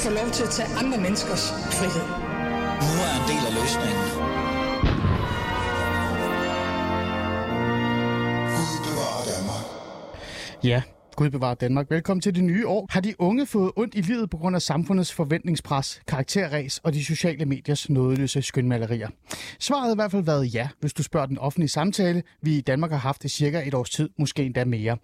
få lov til at tage andre menneskers frihed. Nu er en del af løsningen. Ja, Gud bevarer Danmark. Velkommen til det nye år. Har de unge fået ondt i livet på grund af samfundets forventningspres, karakterræs og de sociale mediers nådeløse skønmalerier? Svaret har i hvert fald været ja, hvis du spørger den offentlige samtale, vi i Danmark har haft i cirka et års tid, måske endda mere.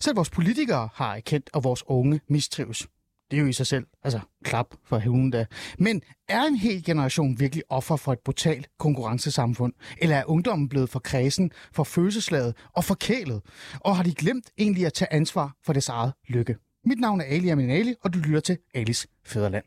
Selv vores politikere har erkendt, at vores unge mistrives. Det er jo i sig selv, altså klap for hunden da. Men er en hel generation virkelig offer for et brutalt konkurrencesamfund? Eller er ungdommen blevet for kredsen, for følelseslaget og forkælet? Og har de glemt egentlig at tage ansvar for deres eget lykke? Mit navn er Ali Amin Ali, og du lytter til Alis Fæderland.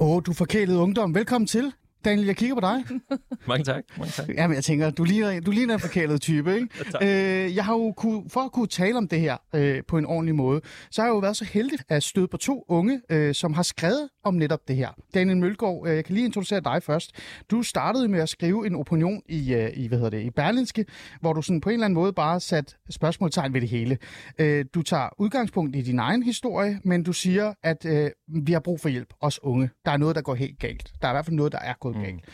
Åh, du forkælede ungdom. Velkommen til. Daniel, jeg kigger på dig. Mange tak. Mange tak. Jamen, jeg tænker, du ligner, du ligner en forkælet type, ikke? øh, jeg har jo kunne, for at kunne tale om det her øh, på en ordentlig måde, så har jeg jo været så heldig at støde på to unge, øh, som har skrevet om netop det her. Daniel Mølgaard, øh, jeg kan lige introducere dig først. Du startede med at skrive en opinion i, øh, i, hvad hedder det, i Berlinske, hvor du sådan på en eller anden måde bare satte spørgsmålstegn ved det hele. Øh, du tager udgangspunkt i din egen historie, men du siger, at øh, vi har brug for hjælp, os unge. Der er noget, der går helt galt. Der er i hvert fald noget, der er gået mm. galt.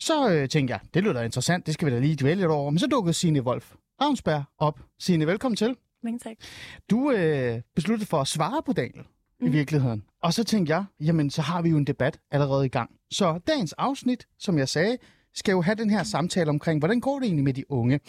Så øh, tænkte jeg, det lyder da interessant, det skal vi da lige dvæle lidt over. Men så dukkede Signe Wolf Ravnsberg op. Signe, velkommen til. Mange tak. Du øh, besluttede for at svare på Daniel mm. i virkeligheden. Og så tænkte jeg, jamen så har vi jo en debat allerede i gang. Så dagens afsnit, som jeg sagde, skal jo have den her samtale omkring, hvordan går det egentlig med de unge?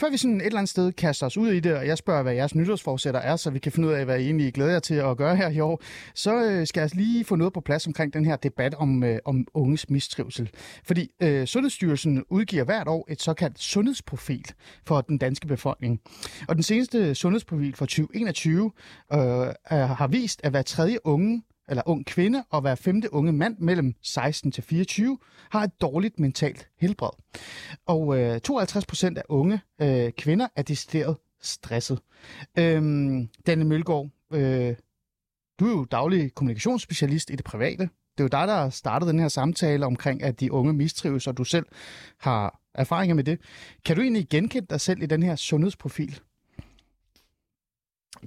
Før vi sådan et eller andet sted kaster os ud i det, og jeg spørger, hvad jeres nytårsforsætter er, så vi kan finde ud af, hvad I egentlig glæder jer til at gøre her i år, så øh, skal jeg lige få noget på plads omkring den her debat om, øh, om unges mistrivsel. Fordi øh, Sundhedsstyrelsen udgiver hvert år et såkaldt sundhedsprofil for den danske befolkning. Og den seneste sundhedsprofil for 2021 øh, har vist, at hver tredje unge eller ung kvinde og hver femte unge mand mellem 16 til 24 har et dårligt mentalt helbred. Og øh, 52 procent af unge øh, kvinder er decideret stresset. Øhm, Danne Mølgaard, øh, du er jo daglig kommunikationsspecialist i det private. Det er jo dig, der startede den her samtale omkring, at de unge mistrives, og du selv har erfaringer med det. Kan du egentlig genkende dig selv i den her sundhedsprofil?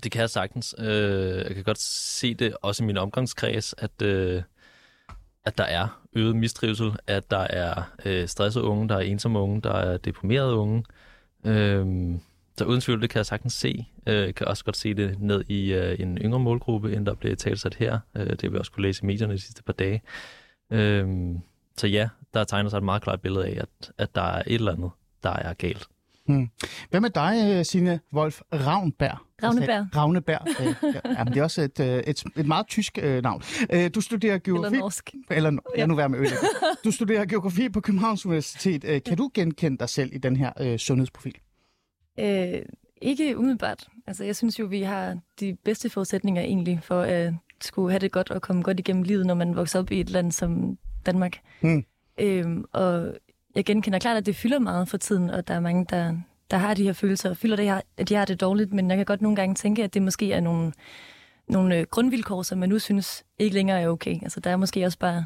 Det kan jeg sagtens. Øh, jeg kan godt se det også i min omgangskreds, at, øh, at der er øget mistrivsel, at der er øh, stressede unge, der er ensomme unge, der er deprimerede unge. Øh, så uden tvivl, det kan jeg sagtens se. Øh, jeg kan også godt se det ned i øh, en yngre målgruppe, end der blev talsat her. Øh, det har vi også kunne læse i medierne de sidste par dage. Øh, så ja, der tegner sig et meget klart billede af, at, at der er et eller andet, der er galt. Hmm. Hvad med dig, Signe Wolf Ravnberg? Ravneberg. Ravneberg. Øh, ja, men det er også et, et, et meget tysk øh, navn. Øh, du studerer geografi... Eller norsk. Eller, ja, nu være med øl. Du studerer geografi på Københavns Universitet. Øh, kan du genkende dig selv i den her øh, sundhedsprofil? Øh, ikke umiddelbart. Altså, jeg synes jo, vi har de bedste forudsætninger egentlig for at skulle have det godt og komme godt igennem livet, når man vokser op i et land som Danmark. Hmm. Øhm, og jeg genkender klart, at det fylder meget for tiden, og der er mange, der, der har de her følelser og fylder det at de har det dårligt, men jeg kan godt nogle gange tænke, at det måske er nogle, nogle grundvilkår, som man nu synes ikke længere er okay. Altså, der er måske også bare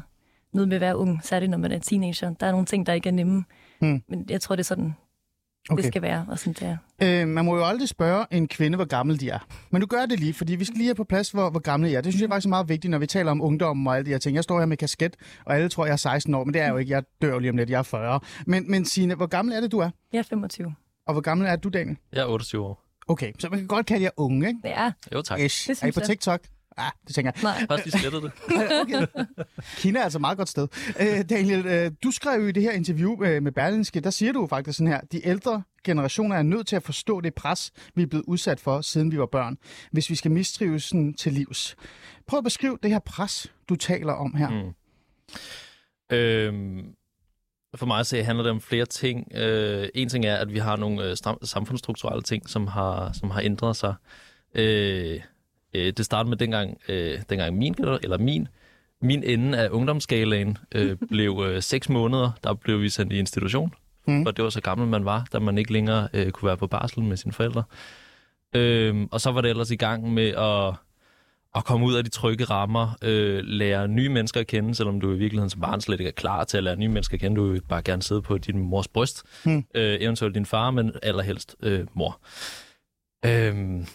noget med at være ung, særligt når man er teenager. Der er nogle ting, der ikke er nemme, hmm. men jeg tror, det er sådan, okay. det skal være, og sådan det er. Øh, man må jo aldrig spørge en kvinde, hvor gammel de er. Men du gør det lige, fordi vi skal lige have på plads, hvor, hvor gamle de er. Det synes jeg faktisk er meget vigtigt, når vi taler om ungdom og alle de her ting. Jeg står her med kasket, og alle tror, jeg er 16 år, men det er jeg jo ikke. Jeg dør lige om lidt, jeg er 40. Men, men Signe, hvor gammel er det, du er? Jeg er 25. Og hvor gammel er du, Daniel? Jeg er 28 år. Okay, så man kan godt kalde jer unge, ikke? Ja. Jo, tak. Ish. Er I på TikTok? Ja, ah, det tænker jeg. Nej. Først lige slettet det. okay. Kina er altså et meget godt sted. Øh, Daniel, øh, du skrev jo i det her interview øh, med Berlinske, der siger du faktisk sådan her, de ældre generationer er nødt til at forstå det pres, vi er blevet udsat for, siden vi var børn, hvis vi skal mistrives sådan til livs. Prøv at beskrive det her pres, du taler om her. Mm. Øhm, for mig at se handler det om flere ting. Øh, en ting er, at vi har nogle øh, samfundsstrukturelle ting, som har, som har ændret sig. Øh, øh, det startede med dengang, øh, dengang min, eller min, min ende af ungdomsskalaen øh, blev øh, seks måneder, der blev vi sendt i institution. Mm. For det var så gammel man var, da man ikke længere øh, kunne være på barsel med sine forældre. Øh, og så var det ellers i gang med at, at komme ud af de trygge rammer, øh, lære nye mennesker at kende, selvom du i virkeligheden som barn slet ikke er klar til at lære nye mennesker at kende. Du vil bare gerne sidde på din mors bryst, Hmm. øh, eventuelt din far, men allerhelst øh, mor. Øhm,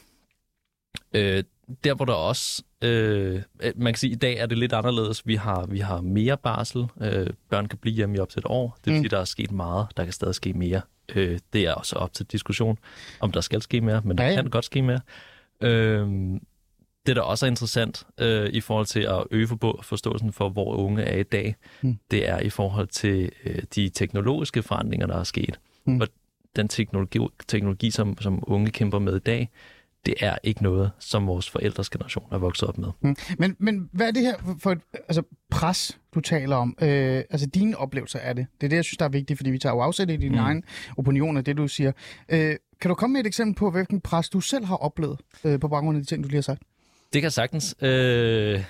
øh, der hvor der også, øh, man kan sige, at i dag er det lidt anderledes. Vi har, vi har mere barsel. Øh, børn kan blive hjemme i op til et år. Det vil Mm. sige, der er sket meget. Der kan stadig ske mere. Øh, det er også op til diskussion, om der skal ske mere, men der Ja, ja, kan godt ske mere. Øh, det, der også er interessant øh, i forhold til at øge forståelsen for, hvor unge er i dag, Mm. det er i forhold til øh, de teknologiske forandringer, der er sket. Mm. Og den teknologi, teknologi som, som unge kæmper med i dag, det er ikke noget, som vores forældres generation er vokset op med. Men, men hvad er det her for- et altså, pres, du taler om? Øh, altså dine oplevelser af det. Det er det, jeg synes, der er vigtigt, fordi vi tager jo afsæt i dine mm. Mm. egne opinioner, det du siger. Øh, kan du komme med et eksempel på, hvilken pres du selv har oplevet øh, på baggrund af de ting, du lige har sagt? Det kan sagtens. Øh,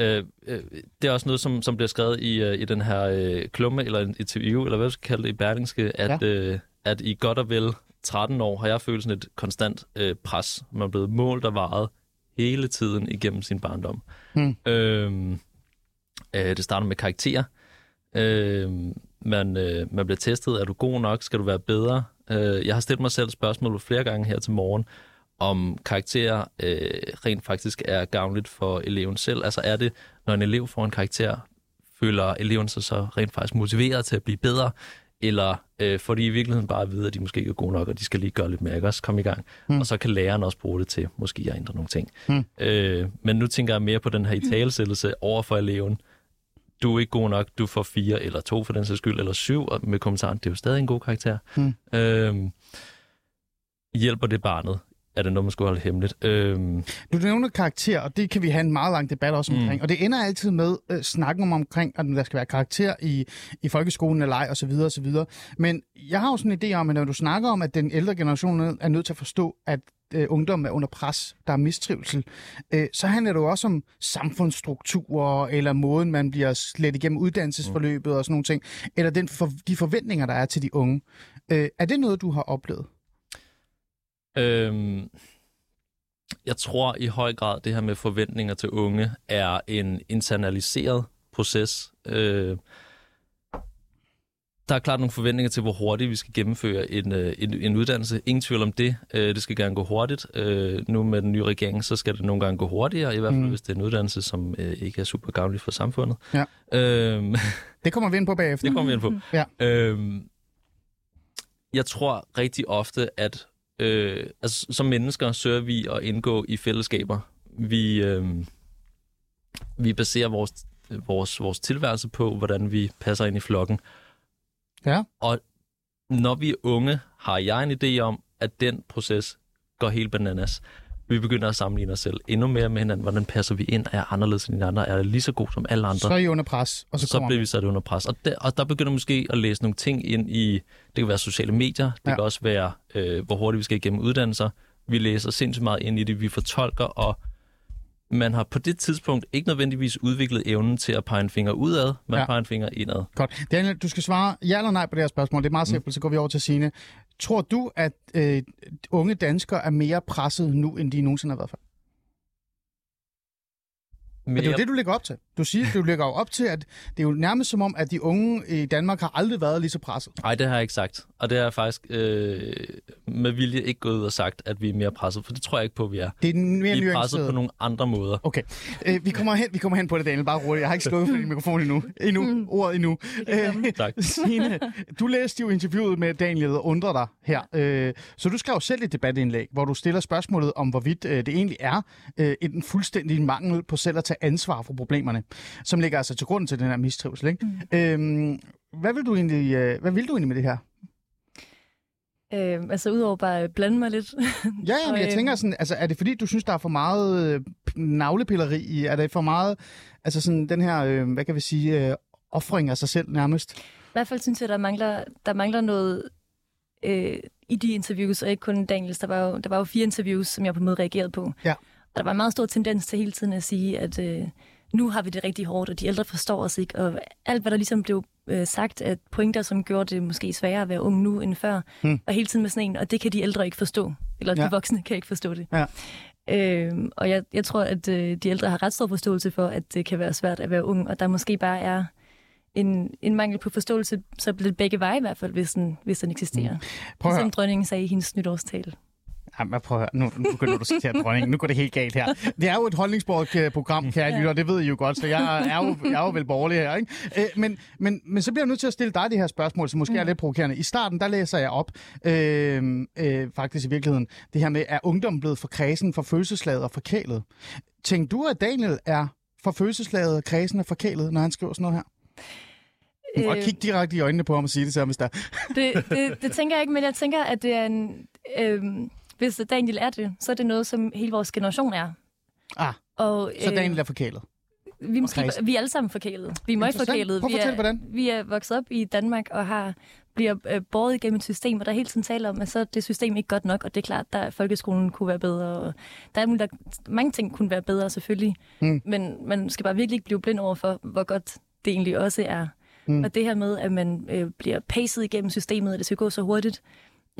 øh, øh, det er også noget, som, som bliver skrevet i, øh, i den her øh, klumme, eller interview, eller hvad vi skal kalde det i Berlingske, at, ja. øh, at i godt og vel 13 år har jeg følt sådan et konstant øh, pres. Man er blevet målt og varet hele tiden igennem sin barndom. Hmm. Øh, øh, det starter med karakterer. Øh, man, øh, man bliver testet. Er du god nok? Skal du være bedre? Øh, jeg har stillet mig selv spørgsmål flere gange her til morgen, om karakterer øh, rent faktisk er gavnligt for eleven selv. Altså er det, når en elev får en karakter, føler eleven sig så rent faktisk motiveret til at blive bedre, eller øh, får de i virkeligheden bare at vide, at de måske ikke er gode nok, og de skal lige gøre lidt mere, ikke også? Komme i gang. Hmm. Mm. Og så kan læreren også bruge det til måske at ændre nogle ting. Hmm. Øh, men nu tænker jeg mere på den her italesættelse over for eleven. Du er ikke god nok, du får fire eller to for den sags skyld, eller syv, og med kommentaren, det er jo stadig en god karakter. Hmm. Øh, hjælper det barnet? Er det noget, man skulle holde hemmeligt? Øh, Du nævner karakter, og det kan vi have en meget lang debat også Mm. omkring. Og det ender altid med øh, snakken om omkring, at der skal være karakter i, i folkeskolen eller ej, og så videre, og så videre. Men jeg har jo sådan en idé om, at når du snakker om, at den ældre generation er nødt til at forstå, at øh, ungdom er under pres, der er mistrivsel, øh, så handler det jo også om samfundsstrukturer, eller måden, man bliver slet igennem uddannelsesforløbet og sådan nogle ting, eller den for, de forventninger, der er til de unge. Øh, er det noget, du har oplevet? Øhm, jeg tror i høj grad, det her med forventninger til unge er en internaliseret proces. Øh, der er klart nogle forventninger til, hvor hurtigt vi skal gennemføre en, øh, en, en uddannelse. Ingen tvivl om det. Øh, det skal gerne gå hurtigt. Øh, nu med den nye regering, så skal det nogle gange gå hurtigere, i hvert fald Mm. hvis det er en uddannelse, som øh, ikke er super gavnlig for samfundet. Ja. Øhm, Det kommer vi ind på bagefter. det kommer vi ind på. Ja. Øhm, jeg tror rigtig ofte, at øh, altså, som mennesker søger vi at indgå i fællesskaber. Vi, øh, vi baserer vores, vores, vores tilværelse på, hvordan vi passer ind i flokken. Ja. Og når vi er unge, har jeg en idé om, at den proces går helt bananas. Vi begynder at sammenligne os selv endnu mere med hinanden. Hvordan passer vi ind? Er jeg anderledes end de andre? Er jeg lige så god som alle andre? Så er I under pres, og så, så bliver vi sat under pres. Og der, og der begynder måske at læse nogle ting ind i, det kan være sociale medier, det ja. kan også være, øh, hvor hurtigt vi skal igennem uddannelser. Vi læser sindssygt meget ind i det, vi fortolker, og man har på det tidspunkt ikke nødvendigvis udviklet evnen til at pege en finger udad, man Ja. peger en finger indad. Godt. Daniel, du skal svare ja eller nej på det her spørgsmål. Det er meget Mm. simpelt, så går vi over til Signe. Tror du, at øh, unge danskere er mere presset nu, end de nogensinde har været før? Men det er jo det, du lægger op til. Du siger, du lægger jo op til, at det er jo nærmest som om, at de unge i Danmark har aldrig været lige så presset. Nej, det har jeg ikke sagt. Og det har jeg faktisk øh, med vilje ikke gået ud og sagt, at vi er mere presset, for det tror jeg ikke på, at vi er. Det er mere Vi er presset på nogle andre måder. Okay, øh, vi, kommer hen, vi kommer hen på det, Daniel, bare roligt. Jeg har ikke slået for din mikrofon endnu. endnu. Mm. Ordet endnu. Øh, Tak. Signe, du læste jo interviewet med Daniel og undrer dig her. Øh, så du skrev selv et debatindlæg, hvor du stiller spørgsmålet om, hvorvidt øh, det egentlig er øh, en fuldstændig mangel på selv at tage ansvar for problemerne, som ligger altså til grund til den her mistrivsel. Ikke? Mm. Øh, hvad vil du egentlig, øh, hvad vil du egentlig med det her? Øh, altså udover bare at blande mig lidt. Ja, ja, men jeg tænker sådan, altså er det fordi, du synes, der er for meget øh, navlepilleri i? Er det for meget, altså sådan den her, øh, hvad kan vi sige, øh, offring af sig selv nærmest? I hvert fald synes jeg, der mangler, der mangler noget øh, i de interviews, og ikke kun Daniels. Der var, jo, der var jo fire interviews, som jeg på en måde reagerede på. Ja. Og der var en meget stor tendens til hele tiden at sige, at øh, nu har vi det rigtig hårdt, og de ældre forstår os ikke. Og alt, hvad der ligesom blev øh, sagt, at pointer, som gjorde det måske sværere at være ung nu end før, Hmm. og hele tiden med sådan en, og det kan de ældre ikke forstå. Eller Ja. de voksne kan ikke forstå det. Ja. Øh, og jeg, jeg tror, at øh, de ældre har ret stor forståelse for, at det kan være svært at være ung, og der måske bare er en, en mangel på forståelse, så lidt begge veje i hvert fald, hvis den, hvis den eksisterer. Mm. Prøv at høre. Som dronningen sagde i hendes nytårstale. Jamen, prøv at høre. Nu, nu begynder du at citere dronningen. Nu går det helt galt her. Det er jo et holdningsprogram, kære lytter, det ved I jo godt, så jeg er jo, jeg er jo vel borgerlig her. Ikke? Øh, men, men, men så bliver jeg nødt til at stille dig det her spørgsmål, som måske mm. er lidt provokerende. I starten, der læser jeg op, øh, øh, faktisk i virkeligheden, det her med, er ungdommen blevet for kredsen, for følelsesladet og forkælet? Tænk du, at Daniel er for følelsesladet, kredsen og forkælet, når han skriver sådan noget her? Du må Øh. kigge direkte i øjnene på ham og sige det til ham, hvis der Det, det, det tænker jeg ikke, men jeg tænker, at det er en... Øh, hvis Daniel er det, så er det noget, som hele vores generation er. Ah, Og, så Daniel er forkælet. vi, måske, vi er alle sammen forkælede. Vi er meget at Vi er, hvordan. vi er vokset op i Danmark og har bliver øh, båret igennem et system, og der hele tiden taler om, at så er det system ikke godt nok, og det er klart, at folkeskolen kunne være bedre, og der er der, mange ting kunne være bedre selvfølgelig, Mm. men man skal bare virkelig ikke blive blind over for, hvor godt det egentlig også er. Mm. Og det her med, at man øh, bliver pacet igennem systemet, og det skal gå så hurtigt,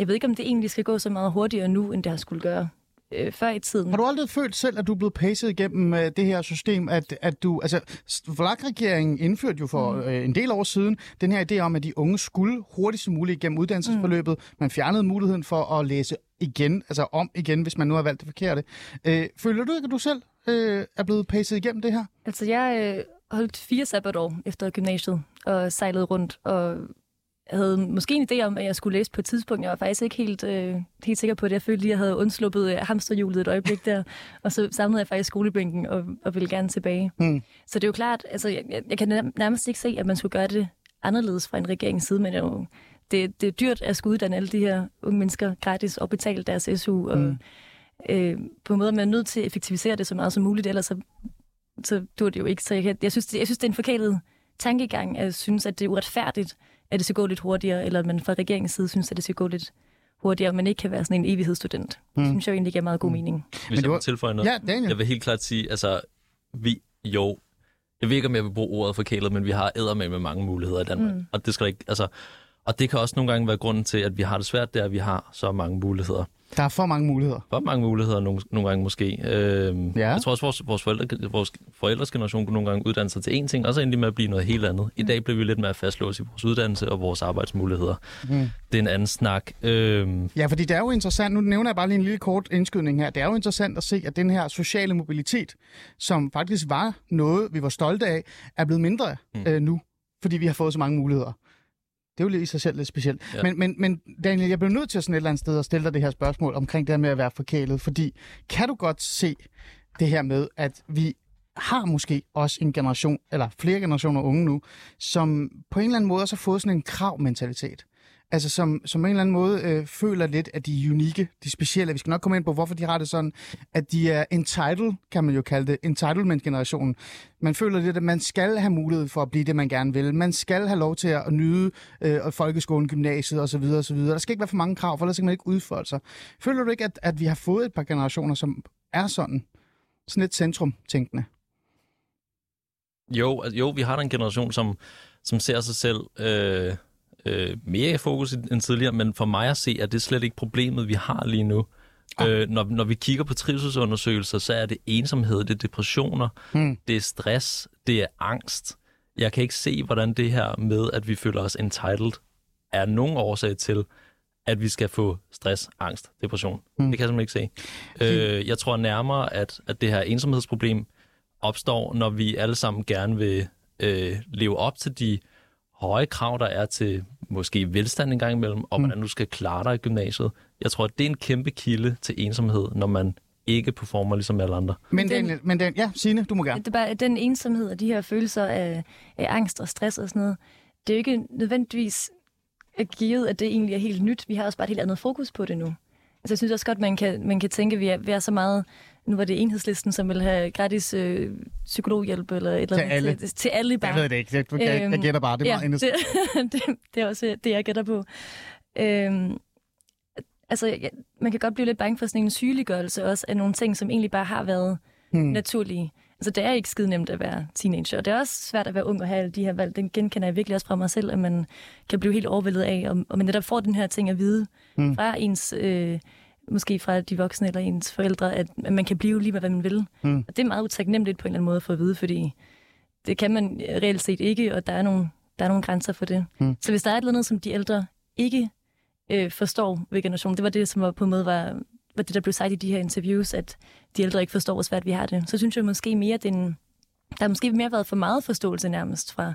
jeg ved ikke, om det egentlig skal gå så meget hurtigere nu, end det har skulle gøre øh, før i tiden. Har du aldrig følt selv, at du er blevet pacet igennem uh, det her system, at, at du, altså, Vlak-regeringen indførte jo for mm. uh, en del år siden den her idé om, at de unge skulle hurtigst muligt igennem uddannelsesforløbet. Mm. Man fjernede muligheden for at læse igen, altså om igen, hvis man nu har valgt det forkerte. Uh, føler du ikke, at du selv uh, er blevet pacet igennem det her? Altså, jeg øh, holdt fire sabbatår efter gymnasiet og sejlede rundt, og havde måske en idé om, at jeg skulle læse på et tidspunkt. Jeg var faktisk ikke helt, øh, helt sikker på det. Jeg følte lige, at jeg havde undsluppet øh, hamsterhjulet et øjeblik der, og så samlede jeg faktisk skolebænken og, og ville gerne tilbage. Mm. Så det er jo klart, altså, jeg, jeg- kan nær- nærmest ikke se, at man skulle gøre det anderledes fra en regerings side, men det er jo det, det er dyrt at skulle uddanne alle de her unge mennesker gratis og betale deres SU. Og, Mm. øh, på en måde er man nødt til at effektivisere det så meget som muligt, ellers så, så dur det jo ikke. Så jeg, jeg, synes, det, jeg synes, det er en forkælet tankegang, at synes, at det er uretfærdigt, at det skal gå lidt hurtigere, eller at man fra regeringens side synes, at det skal gå lidt hurtigere, men ikke kan være sådan en evighedsstudent. Mm. Det synes jeg jo egentlig giver meget god mening. Hvis Men jeg du må har- tilføje noget. Ja, Daniel. Jeg vil helt klart sige, altså, vi, jo, jeg ved ikke, om jeg vil bruge ordet forkælet, men vi har ædermed med mange muligheder i Danmark. Mm. Og det skal ikke, altså, og det kan også nogle gange være grunden til, at vi har det svært, det er, at vi har så mange muligheder. Der er for mange muligheder. For mange muligheder nogle, nogle gange måske. Øhm, Ja. Jeg tror også, vores, vores, forældre, vores forældres generation kunne nogle gange uddanne sig til én ting, og så endelig med at blive noget helt andet. I dag bliver vi lidt mere fastlåst i vores uddannelse og vores arbejdsmuligheder. Mm. Det er en anden snak. Øhm, Ja, fordi det er jo interessant, nu nævner jeg bare lige en lille kort indskydning her, det er jo interessant at se, at den her sociale mobilitet, som faktisk var noget, vi var stolte af, er blevet mindre mm. øh, nu, fordi vi har fået så mange muligheder. Det er jo lidt i sig selv lidt specielt. Ja. Men, men, men Daniel, jeg bliver nødt til sådan et eller andet sted at stille dig det her spørgsmål omkring det her med at være forkælet, fordi kan du godt se det her med, at vi har måske også en generation, eller flere generationer unge nu, som på en eller anden måde også har fået sådan en kravmentalitet. Altså som, som på en eller anden måde øh, føler lidt, at de er unikke, de specielle. Vi skal nok komme ind på, hvorfor de har det sådan, at de er entitled, kan man jo kalde det, entitlement-generationen. Man føler lidt, at man skal have mulighed for at blive det, man gerne vil. Man skal have lov til at nyde øh, folkeskolen, gymnasiet osv. osv. Der skal ikke være for mange krav, for ellers kan man ikke udfolde sig. Føler du ikke, at, at vi har fået et par generationer, som er sådan, sådan lidt centrum-tænkende? jo, jo, vi har da en generation, som, som ser sig selv øh, øh, mere i fokus end tidligere, men for mig at se, at det slet ikke problemet, vi har lige nu. Ah. Øh, når, når vi kigger på trivselsundersøgelser, så er det ensomhed, det er depressioner, Hmm. det er stress, det er angst. Jeg kan ikke se, hvordan det her med, at vi føler os entitled, er nogen årsag til, at vi skal få stress, angst, depression. Hmm. Mm. Det kan jeg simpelthen ikke se. Øh, jeg tror nærmere, at, at det her ensomhedsproblem opstår, når vi alle sammen gerne vil øh, leve op til de høje krav, der er til måske velstand en gang imellem, og hvordan du skal klare dig i gymnasiet. Jeg tror, at det er en kæmpe kilde til ensomhed, når man ikke performer ligesom alle andre. Men, Den- men Dan, ja, Signe, du må gerne. Det er bare den ensomhed og de her følelser af, af angst og stress og sådan noget. Det er jo ikke nødvendigvis givet, at det egentlig er helt nyt. Vi har også bare et helt andet fokus på det nu. Altså, jeg synes også godt, man kan, man kan tænke, at vi er, vi er så meget... Nu var det enhedslisten, som vil have gratis øh, psykologhjælp eller et eller Til andet. alle. Til, til alle bare. Jeg ved det ikke. Jeg, jeg, jeg gætter bare. Det er Øhm, ja, indest- det, det, det er også det, jeg gætter på. Øhm, altså, jeg, man kan godt blive lidt bange for sådan en sygeliggørelse også af nogle ting, som egentlig bare har været Hmm. naturlige. Altså, det er ikke skide nemt at være teenager, og det er også svært at være ung og have alle de her valg. Den genkender jeg virkelig også fra mig selv, at man kan blive helt overvældet af, og, og man netop får den her ting at vide Hmm. fra ens øh, måske fra de voksne eller ens forældre, at man kan blive lige hvad man vil. Mm. Og det er meget utaknemmeligt på en eller anden måde at få at vide, fordi det kan man reelt set ikke, og der er nogle, der er nogle grænser for det. Mm. Så hvis der er et eller andet, som de ældre ikke øh, forstår ved generationen, det var det, som var på en måde var, var det, der blev sagt i de her interviews, at de ældre ikke forstår, hvor svært vi har det. Så synes jeg måske mere, at den, der har måske mere været for meget forståelse nærmest fra,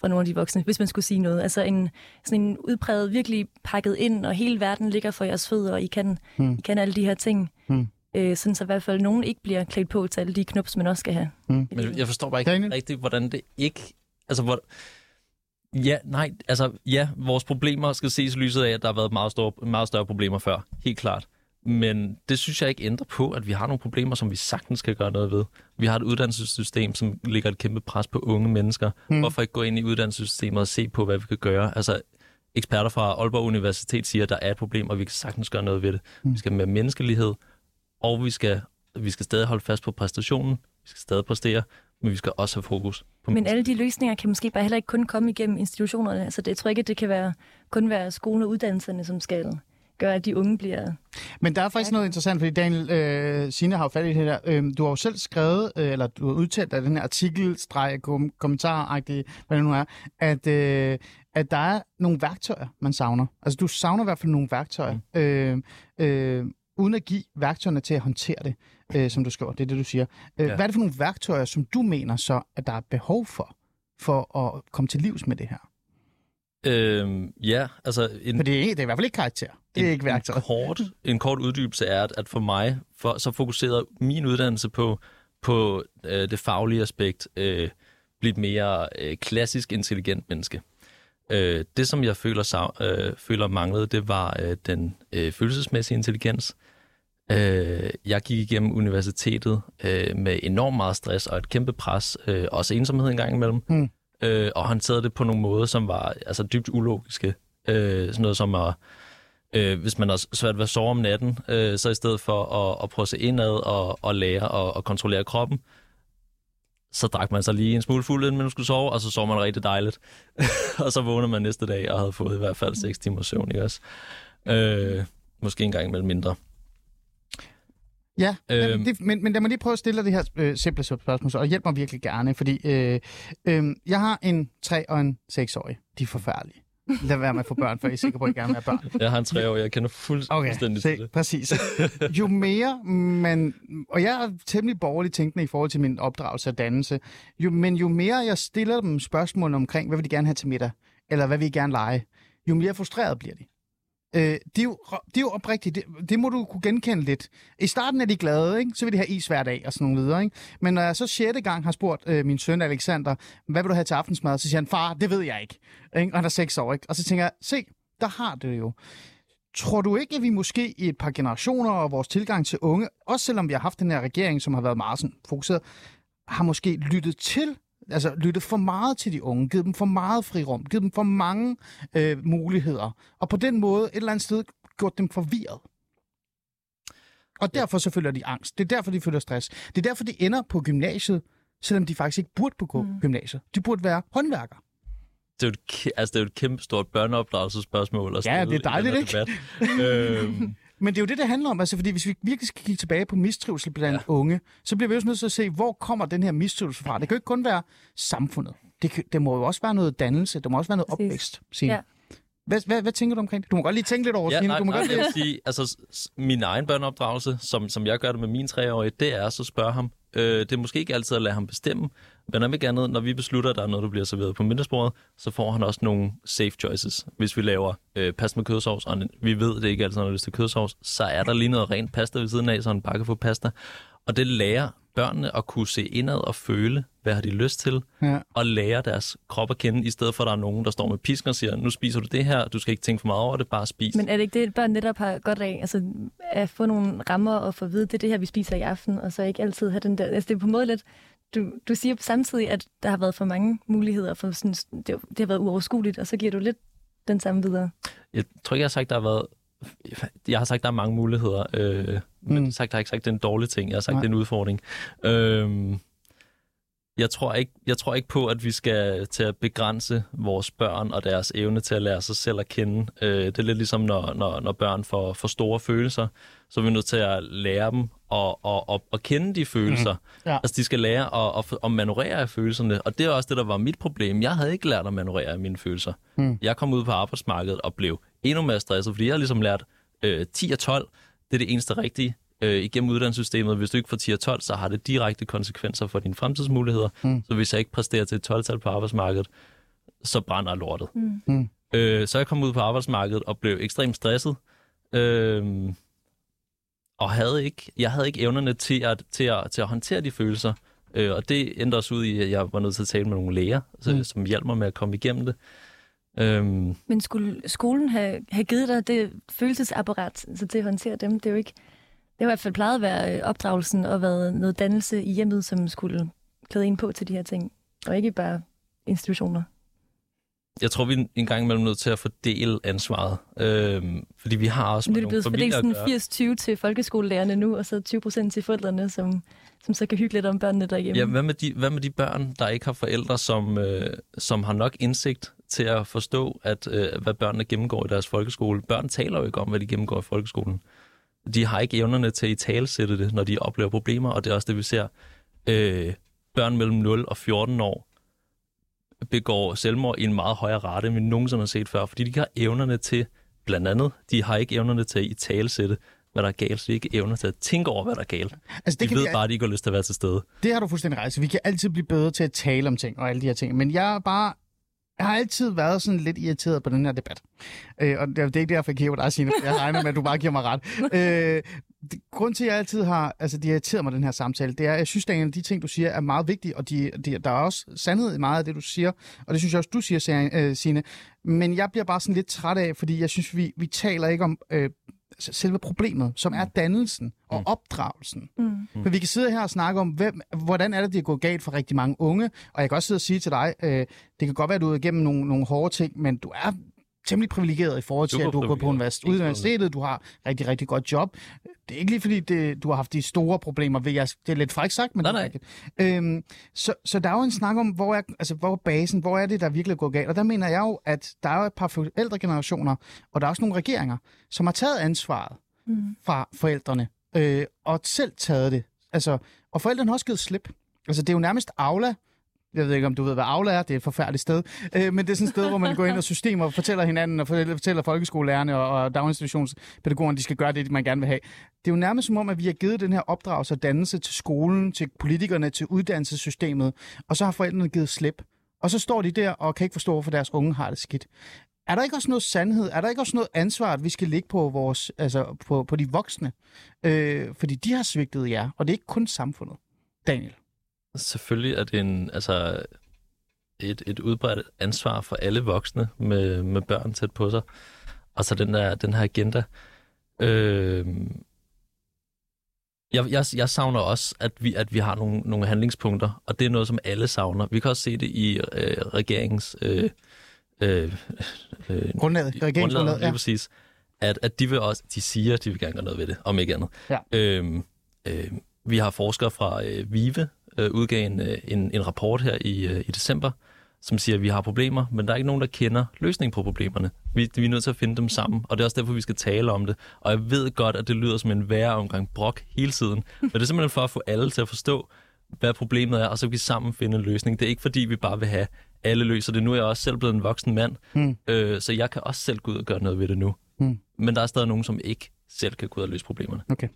fra nogle af de voksne, hvis man skulle sige noget. Altså en, sådan en udpræget, virkelig pakket ind, og hele verden ligger for jeres fødder, og I kan, Hmm. I kan alle de her ting. Hmm. Øh, sådan så i hvert fald nogen ikke bliver klædt på til alle de knups, man også skal have. Hmm. Men jeg forstår bare ikke Daniel? rigtigt, hvordan det ikke... Altså, hvor... Ja, nej, altså, ja, vores problemer skal ses i lyset af, at der har været meget, store, meget større problemer før. Helt klart. Men det synes jeg ikke ændrer på, at vi har nogle problemer, som vi sagtens kan gøre noget ved. Vi har et uddannelsessystem, som lægger et kæmpe pres på unge mennesker. Mm. Hvorfor ikke gå ind i uddannelsessystemet og se på, hvad vi kan gøre? Altså, eksperter fra Aalborg Universitet siger, at der er et problem, og vi kan sagtens gøre noget ved det. Mm. Vi skal med menneskelighed, og vi skal, vi skal stadig holde fast på præstationen. Vi skal stadig præstere, men vi skal også have fokus på Men alle de løsninger kan måske bare heller ikke kun komme igennem institutionerne. Altså det, jeg tror ikke, at det kan være, kun være skolen og uddannelserne, som skal gøre, at de unge bliver... Men der er faktisk noget interessant, fordi Daniel øh, Signe har jo fat i det her. Øh, du har jo selv skrevet, øh, eller du har udtalt af den her artikel, streg, kom, kommentar hvad det nu er, at, øh, at der er nogle værktøjer, man savner. Altså du savner i hvert fald nogle værktøjer, mm. øh, øh, uden at give værktøjerne til at håndtere det, øh, som du skriver. Det er det, du siger. Øh, Ja. Hvad er det for nogle værktøjer, som du mener så, at der er behov for, for at komme til livs med det her? Øhm, ja, altså en, For det er, det er i hvert fald ikke karakter. Det er en, ikke værktøj. En kort, en kort uddybelse er, at, at for mig, for, så fokuserede min uddannelse på, på øh, det faglige aspekt, øh, blive et mere øh, klassisk intelligent menneske. Øh, det, som jeg føler, sav, øh, føler manglede, det var øh, den øh, følelsesmæssige intelligens. Øh, jeg gik igennem universitetet øh, med enormt meget stress og et kæmpe pres, øh, også ensomhed en gang imellem, Hmm øh, og håndterede det på nogle måder, som var altså, dybt ulogiske. Øh, sådan noget som at øh, hvis man har svært ved at sove om natten, øh, så i stedet for at, at prøve at se indad og, og lære og, og kontrollere kroppen, så drak man sig lige en smule fuld, inden man skulle sove, og så sov man rigtig dejligt. og så vågner man næste dag og havde fået i hvert fald 6 timer søvn, ikke også? Øh, måske en gang imellem mindre. Ja, Øhm. det, men, men lad mig lige prøve at stille dig det her øh, simple spørgsmål, og hjælp mig virkelig gerne, fordi øh, øh, jeg har en 3 og en 6-årig. De er forfærdelige. Lad være med at få børn, for jeg er sikker på, at I gerne vil have børn. Jeg har en tre år, jeg kender fuldstændig til se, det. præcis. Jo mere man, og jeg er temmelig borgerlig tænkende i forhold til min opdragelse og dannelse, jo, men jo mere jeg stiller dem spørgsmål omkring, hvad vil de gerne have til middag, eller hvad vil I gerne lege, jo mere frustreret bliver de. Øh, det, er jo, det er jo oprigtigt, det, det må du kunne genkende lidt. I starten er de glade, ikke? så vil de have is hver dag og sådan nogle videre. Ikke? Men når jeg så sjette gang har spurgt øh, min søn Alexander, hvad vil du have til aftensmad, så siger han, far, det ved jeg ikke. ikke? Og han er seks år, ikke? Og så tænker jeg, se, der har det jo. Tror du ikke, at vi måske i et par generationer og vores tilgang til unge, også selvom vi har haft den her regering, som har været meget sådan fokuseret, har måske lyttet til, altså lyttet for meget til de unge, givet dem for meget frirum, givet dem for mange øh, muligheder, og på den måde et eller andet sted gjort dem forvirret. Og derfor så føler de angst. Det er derfor, de føler stress. Det er derfor, de ender på gymnasiet, selvom de faktisk ikke burde på mm. gymnasiet. De burde være håndværkere. Det er jo et, altså, det er jo et kæmpe stort børneopdragelsesspørgsmål. Ja, det er dejligt, i den her debat. øhm, Men det er jo det, det handler om. Altså, fordi hvis vi virkelig skal kigge tilbage på mistrivsel blandt ja. unge, så bliver vi også nødt til at se, hvor kommer den her mistrivsel fra? Det kan jo ikke kun være samfundet. Det, kan, det må jo også være noget dannelse. Det må også være noget Præcis. opvækst. Signe. Ja. Hvad, hvad, hvad tænker du omkring det? Du må godt lige tænke lidt over Ja, Signe. nej, Du må nej, godt jeg lige... vil sige, altså min egen børneopdragelse, som, som jeg gør det med min treårige, det er så spørge ham. Øh, det er måske ikke altid at lade ham bestemme, men om ikke andet, når vi beslutter, at der er noget, der bliver serveret på middagsbordet, så får han også nogle safe choices. Hvis vi laver øh, pasta med kødsovs, og vi ved, det ikke altid, når det er lyst til kødsovs, så er der lige noget rent pasta ved siden af, så han bare kan få pasta. Og det lærer børnene at kunne se indad og føle, hvad har de lyst til, Ja. og lære deres krop at kende, i stedet for at der er nogen, der står med pisken og siger, nu spiser du det her, du skal ikke tænke for meget over det, bare spis. Men er det ikke det, børn netop har godt af? Altså at få nogle rammer og få at vide, det er det her, vi spiser i aften, og så ikke altid have den der... Altså det er på en måde lidt... Du, du siger samtidig, at der har været for mange muligheder, for sådan, det, det har været uoverskueligt, og så giver du lidt den samme videre. Jeg tror ikke, jeg har sagt, der har været... Jeg har sagt, der er mange muligheder, øh, men Mm. mm. sagt, jeg har ikke sagt, det er en dårlig ting. Jeg har sagt, Nej. det er en udfordring. Øh, jeg tror, ikke, jeg tror ikke på, at vi skal til at begrænse vores børn og deres evne til at lære sig selv at kende. Øh, det er lidt ligesom, når, når, når børn får, får store følelser, så er vi nødt til at lære dem at, at, at, at kende de følelser. Ja. Altså, de skal lære at, at, at manøvrere af følelserne, og det er også det, der var mit problem. Jeg havde ikke lært at manøvrere af mine følelser. Mm. Jeg kom ud på arbejdsmarkedet og blev endnu mere stresset, fordi jeg har ligesom lært øh, 10 og 12, det er det eneste rigtige øh, igennem uddannelsessystemet. Hvis du ikke får 10 og 12, så har det direkte konsekvenser for dine fremtidsmuligheder. Mm. Så hvis jeg ikke præsterer til et 12-tal på arbejdsmarkedet, så brænder lortet. Mm. Mm. Øh, så jeg kom ud på arbejdsmarkedet og blev ekstremt stresset. Øh, og havde ikke, jeg havde ikke evnerne til at, til at, til at håndtere de følelser. Øh, og det endte også ud i, at jeg var nødt til at tale med nogle læger, så, Mm. som hjalp mig med at komme igennem det. Øhm, Men skulle skolen have, have givet dig det følelsesapparat så til at håndtere dem? Det er jo ikke... Det har i hvert fald plejet at være øh, opdragelsen og været noget dannelse i hjemmet, som skulle klæde ind på til de her ting, og ikke bare institutioner. Jeg tror, vi er en gang imellem nødt til at fordele ansvaret. Øhm, fordi vi har også med det nogle familier at sådan gøre. 80-20 til folkeskolelærerne nu, og så 20 procent til forældrene, som, som så kan hygge lidt om børnene derhjemme. Ja, hvad med, de, hvad med de børn, der ikke har forældre, som, øh, som har nok indsigt til at forstå, at øh, hvad børnene gennemgår i deres folkeskole? Børn taler jo ikke om, hvad de gennemgår i folkeskolen. De har ikke evnerne til at i talesætte det, når de oplever problemer, og det er også det, vi ser. Øh, børn mellem 0 og 14 år begår selvmord i en meget højere rate, end vi nogensinde har set før, fordi de ikke har evnerne til, blandt andet, de har ikke evnerne til at i talesætte, hvad der er galt, så de ikke evner til at tænke over, hvad der er galt. Altså, De det, kan ved vi, bare, at de ikke har lyst til at være til stede. det har du fuldstændig ret. Så vi kan altid blive bedre til at tale om ting og alle de her ting. Men jeg er bare jeg har altid været sådan lidt irriteret på den her debat. Øh, og det er det ikke derfor, jeg kigger på dig, Signe. Jeg regner med, at du bare giver mig ret. Øh, det, grund til, at jeg altid har altså, de har irriteret mig den her samtale, det er, at jeg synes, at de ting, du siger, er meget vigtige, og de, de, der er også sandhed i meget af det, du siger, og det synes jeg også, du siger, øh, Signe. Men jeg bliver bare sådan lidt træt af, fordi jeg synes, vi, vi taler ikke om øh, selve problemet, som er dannelsen og opdragelsen. Mm. For vi kan sidde her og snakke om, hvem, hvordan er det, det er gået galt for rigtig mange unge. Og jeg kan også sidde og sige til dig, øh, det kan godt være, at du er igennem nogle, nogle hårde ting, men du er temmelig privilegeret i forhold til, at du gået på privilegeret. univers- Helt universitetet, du har rigtig, rigtig godt job. Det er ikke lige fordi, det, du har haft de store problemer ved jeg, Det er lidt frækt sagt, men Nej, det er nej. rigtigt. Øhm, så, så der er jo en snak om, hvor er, altså, hvor er basen, hvor er det, der virkelig gået galt. Og der mener jeg jo, at der er et par forældregenerationer, og der er også nogle regeringer, som har taget ansvaret Mm. fra forældrene, øh, og selv taget det. Altså, og forældrene har også givet slip. Altså, det er jo nærmest Aula. Jeg ved ikke, om du ved, hvad Aula er. Det er et forfærdeligt sted. Øh, men det er sådan et sted, hvor man går ind og systemer og fortæller hinanden, og fortæller folkeskolelærerne og, og daginstitutionspædagogerne, de skal gøre det, man gerne vil have. Det er jo nærmest som om, at vi har givet den her opdragelse og dannelse til skolen, til politikerne, til uddannelsessystemet, og så har forældrene givet slip. Og så står de der og kan ikke forstå, hvorfor deres unge har det skidt. Er der ikke også noget sandhed? Er der ikke også noget ansvar, at vi skal ligge på, vores, altså på, på de voksne? Øh, fordi de har svigtet jer, og det er ikke kun samfundet. Daniel. Selvfølgelig er det en, altså, et, et udbredt ansvar for alle voksne med, med børn tæt på sig. Og så den, der, den her agenda. Øh, jeg, jeg, jeg savner også, at vi, at vi har nogle, nogle handlingspunkter, og det er noget, som alle savner. Vi kan også se det i øh, regeringens... Øh, øh, øh, Grundlaget, regeringsgrundlaget, Grundlaget, lige ja. præcis. At, at de vil også, de siger, at de vil gerne gøre noget ved det, om ikke andet. Ja. Øhm, øh, vi har forskere fra øh, VIVE, øh, udgav en, øh, en, en rapport her i, øh, i december, som siger, at vi har problemer, men der er ikke nogen, der kender løsningen på problemerne. Vi, vi er nødt til at finde dem sammen, og det er også derfor, vi skal tale om det. Og jeg ved godt, at det lyder som en værre omgang brok hele tiden, men det er simpelthen for at få alle til at forstå, hvad problemet er, og så kan vi sammen finde en løsning. Det er ikke fordi, vi bare vil have alle løser det. Nu er jeg også selv blevet en voksen mand, Mm. øh, så jeg kan også selv gå ud og gøre noget ved det nu. Mm. Men der er stadig nogen, som ikke selv kan gå ud og løse problemerne. Okay.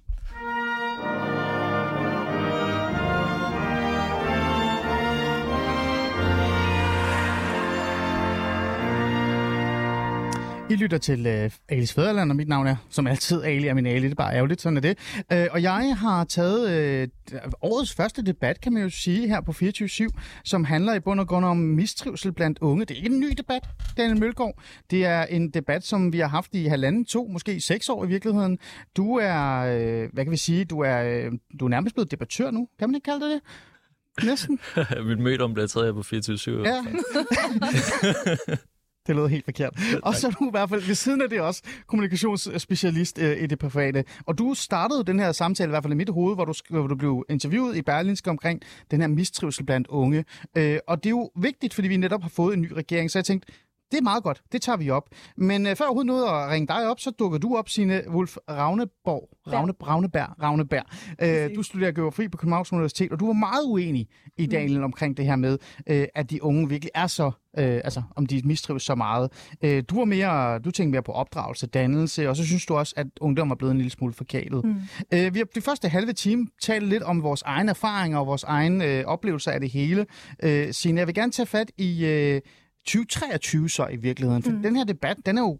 I lytter til øh, Alis Fæderland, og mit navn er som altid Ali er min Ali. Det er bare ærgerligt, sådan er det. Øh, og jeg har taget øh, årets første debat, kan man jo sige, her på 24-7, som handler i bund og grund om mistrivsel blandt unge. Det er ikke en ny debat, Daniel Mølgaard. Det er en debat, som vi har haft i halvanden, to, måske seks år i virkeligheden. Du er, øh, hvad kan vi sige, du er, øh, du er nærmest blevet debattør nu. Kan man ikke kalde det det? Næsten. Mit møde om bliver taget her på 24 Ja. Det lød helt forkert. Og så er du i hvert fald ved siden af det også kommunikationsspecialist øh, i det private. Og du startede den her samtale, i hvert fald i mit hoved, hvor du, hvor du blev interviewet i Berlinske omkring den her mistrivsel blandt unge. Øh, og det er jo vigtigt, fordi vi netop har fået en ny regering, så jeg tænkte, det er meget godt, det tager vi op. Men øh, før overhovedet nåede at ringe dig op, så dukker du op, Signe Wolf Ravneborg. Ravne, Ravneberg. Ravneberg. Øh, du studerer geografi på Københavns Universitet, og du var meget uenig i Daniel mm. omkring det her med, øh, at de unge virkelig er så, øh, altså om de mistrives så meget. Øh, du var mere, du tænkte mere på opdragelse, dannelse, og så synes du også, at ungdom er blevet en lille smule forkælet. Mm. Øh, vi har de første halve time talt lidt om vores egne erfaringer og vores egen øh, oplevelser af det hele. Øh, Signe, jeg vil gerne tage fat i... Øh, 2023 så i virkeligheden. For mm. den her debat, den er jo,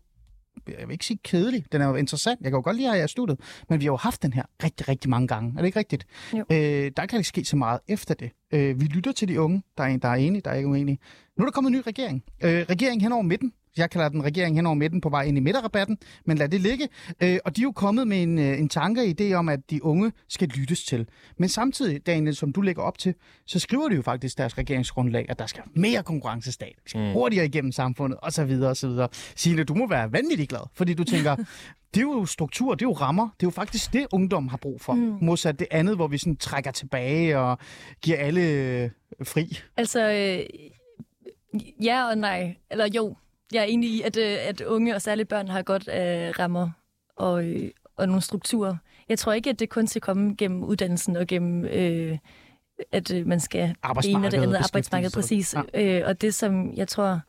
jeg vil ikke sige kedelig, den er jo interessant. Jeg kan jo godt lide, at jeg er studiet, men vi har jo haft den her rigtig, rigtig mange gange. Er det ikke rigtigt? Jo. Øh, der kan ikke ske så meget efter det. Øh, vi lytter til de unge, der er, en, der er enige, der er ikke uenige. Nu er der kommet en ny regering. Øh, regering hen over midten. Jeg kalder den regering hen over midten på vej ind i midterrabatten, men lad det ligge. Øh, og de er jo kommet med en, øh, en tanke og idé om, at de unge skal lyttes til. Men samtidig, Daniel, som du lægger op til, så skriver de jo faktisk deres regeringsgrundlag, at der skal mere konkurrencestat, vi skal mm. hurtigere igennem samfundet, osv. osv. Signe, du må være vanvittigt glad, fordi du tænker, det er jo struktur, det er jo rammer, det er jo faktisk det, ungdom har brug for. Mm. Modsat det andet, hvor vi sådan trækker tilbage og giver alle øh, fri. Altså, øh, ja og nej. Eller jo, jeg er enig i, at, øh, at unge og særligt børn har godt af rammer og, øh, og nogle strukturer. Jeg tror ikke, at det kun skal komme gennem uddannelsen og gennem, øh, at øh, man skal det ene og det andet arbejdsmarked, præcis. Ja. Øh, og det, som jeg tror...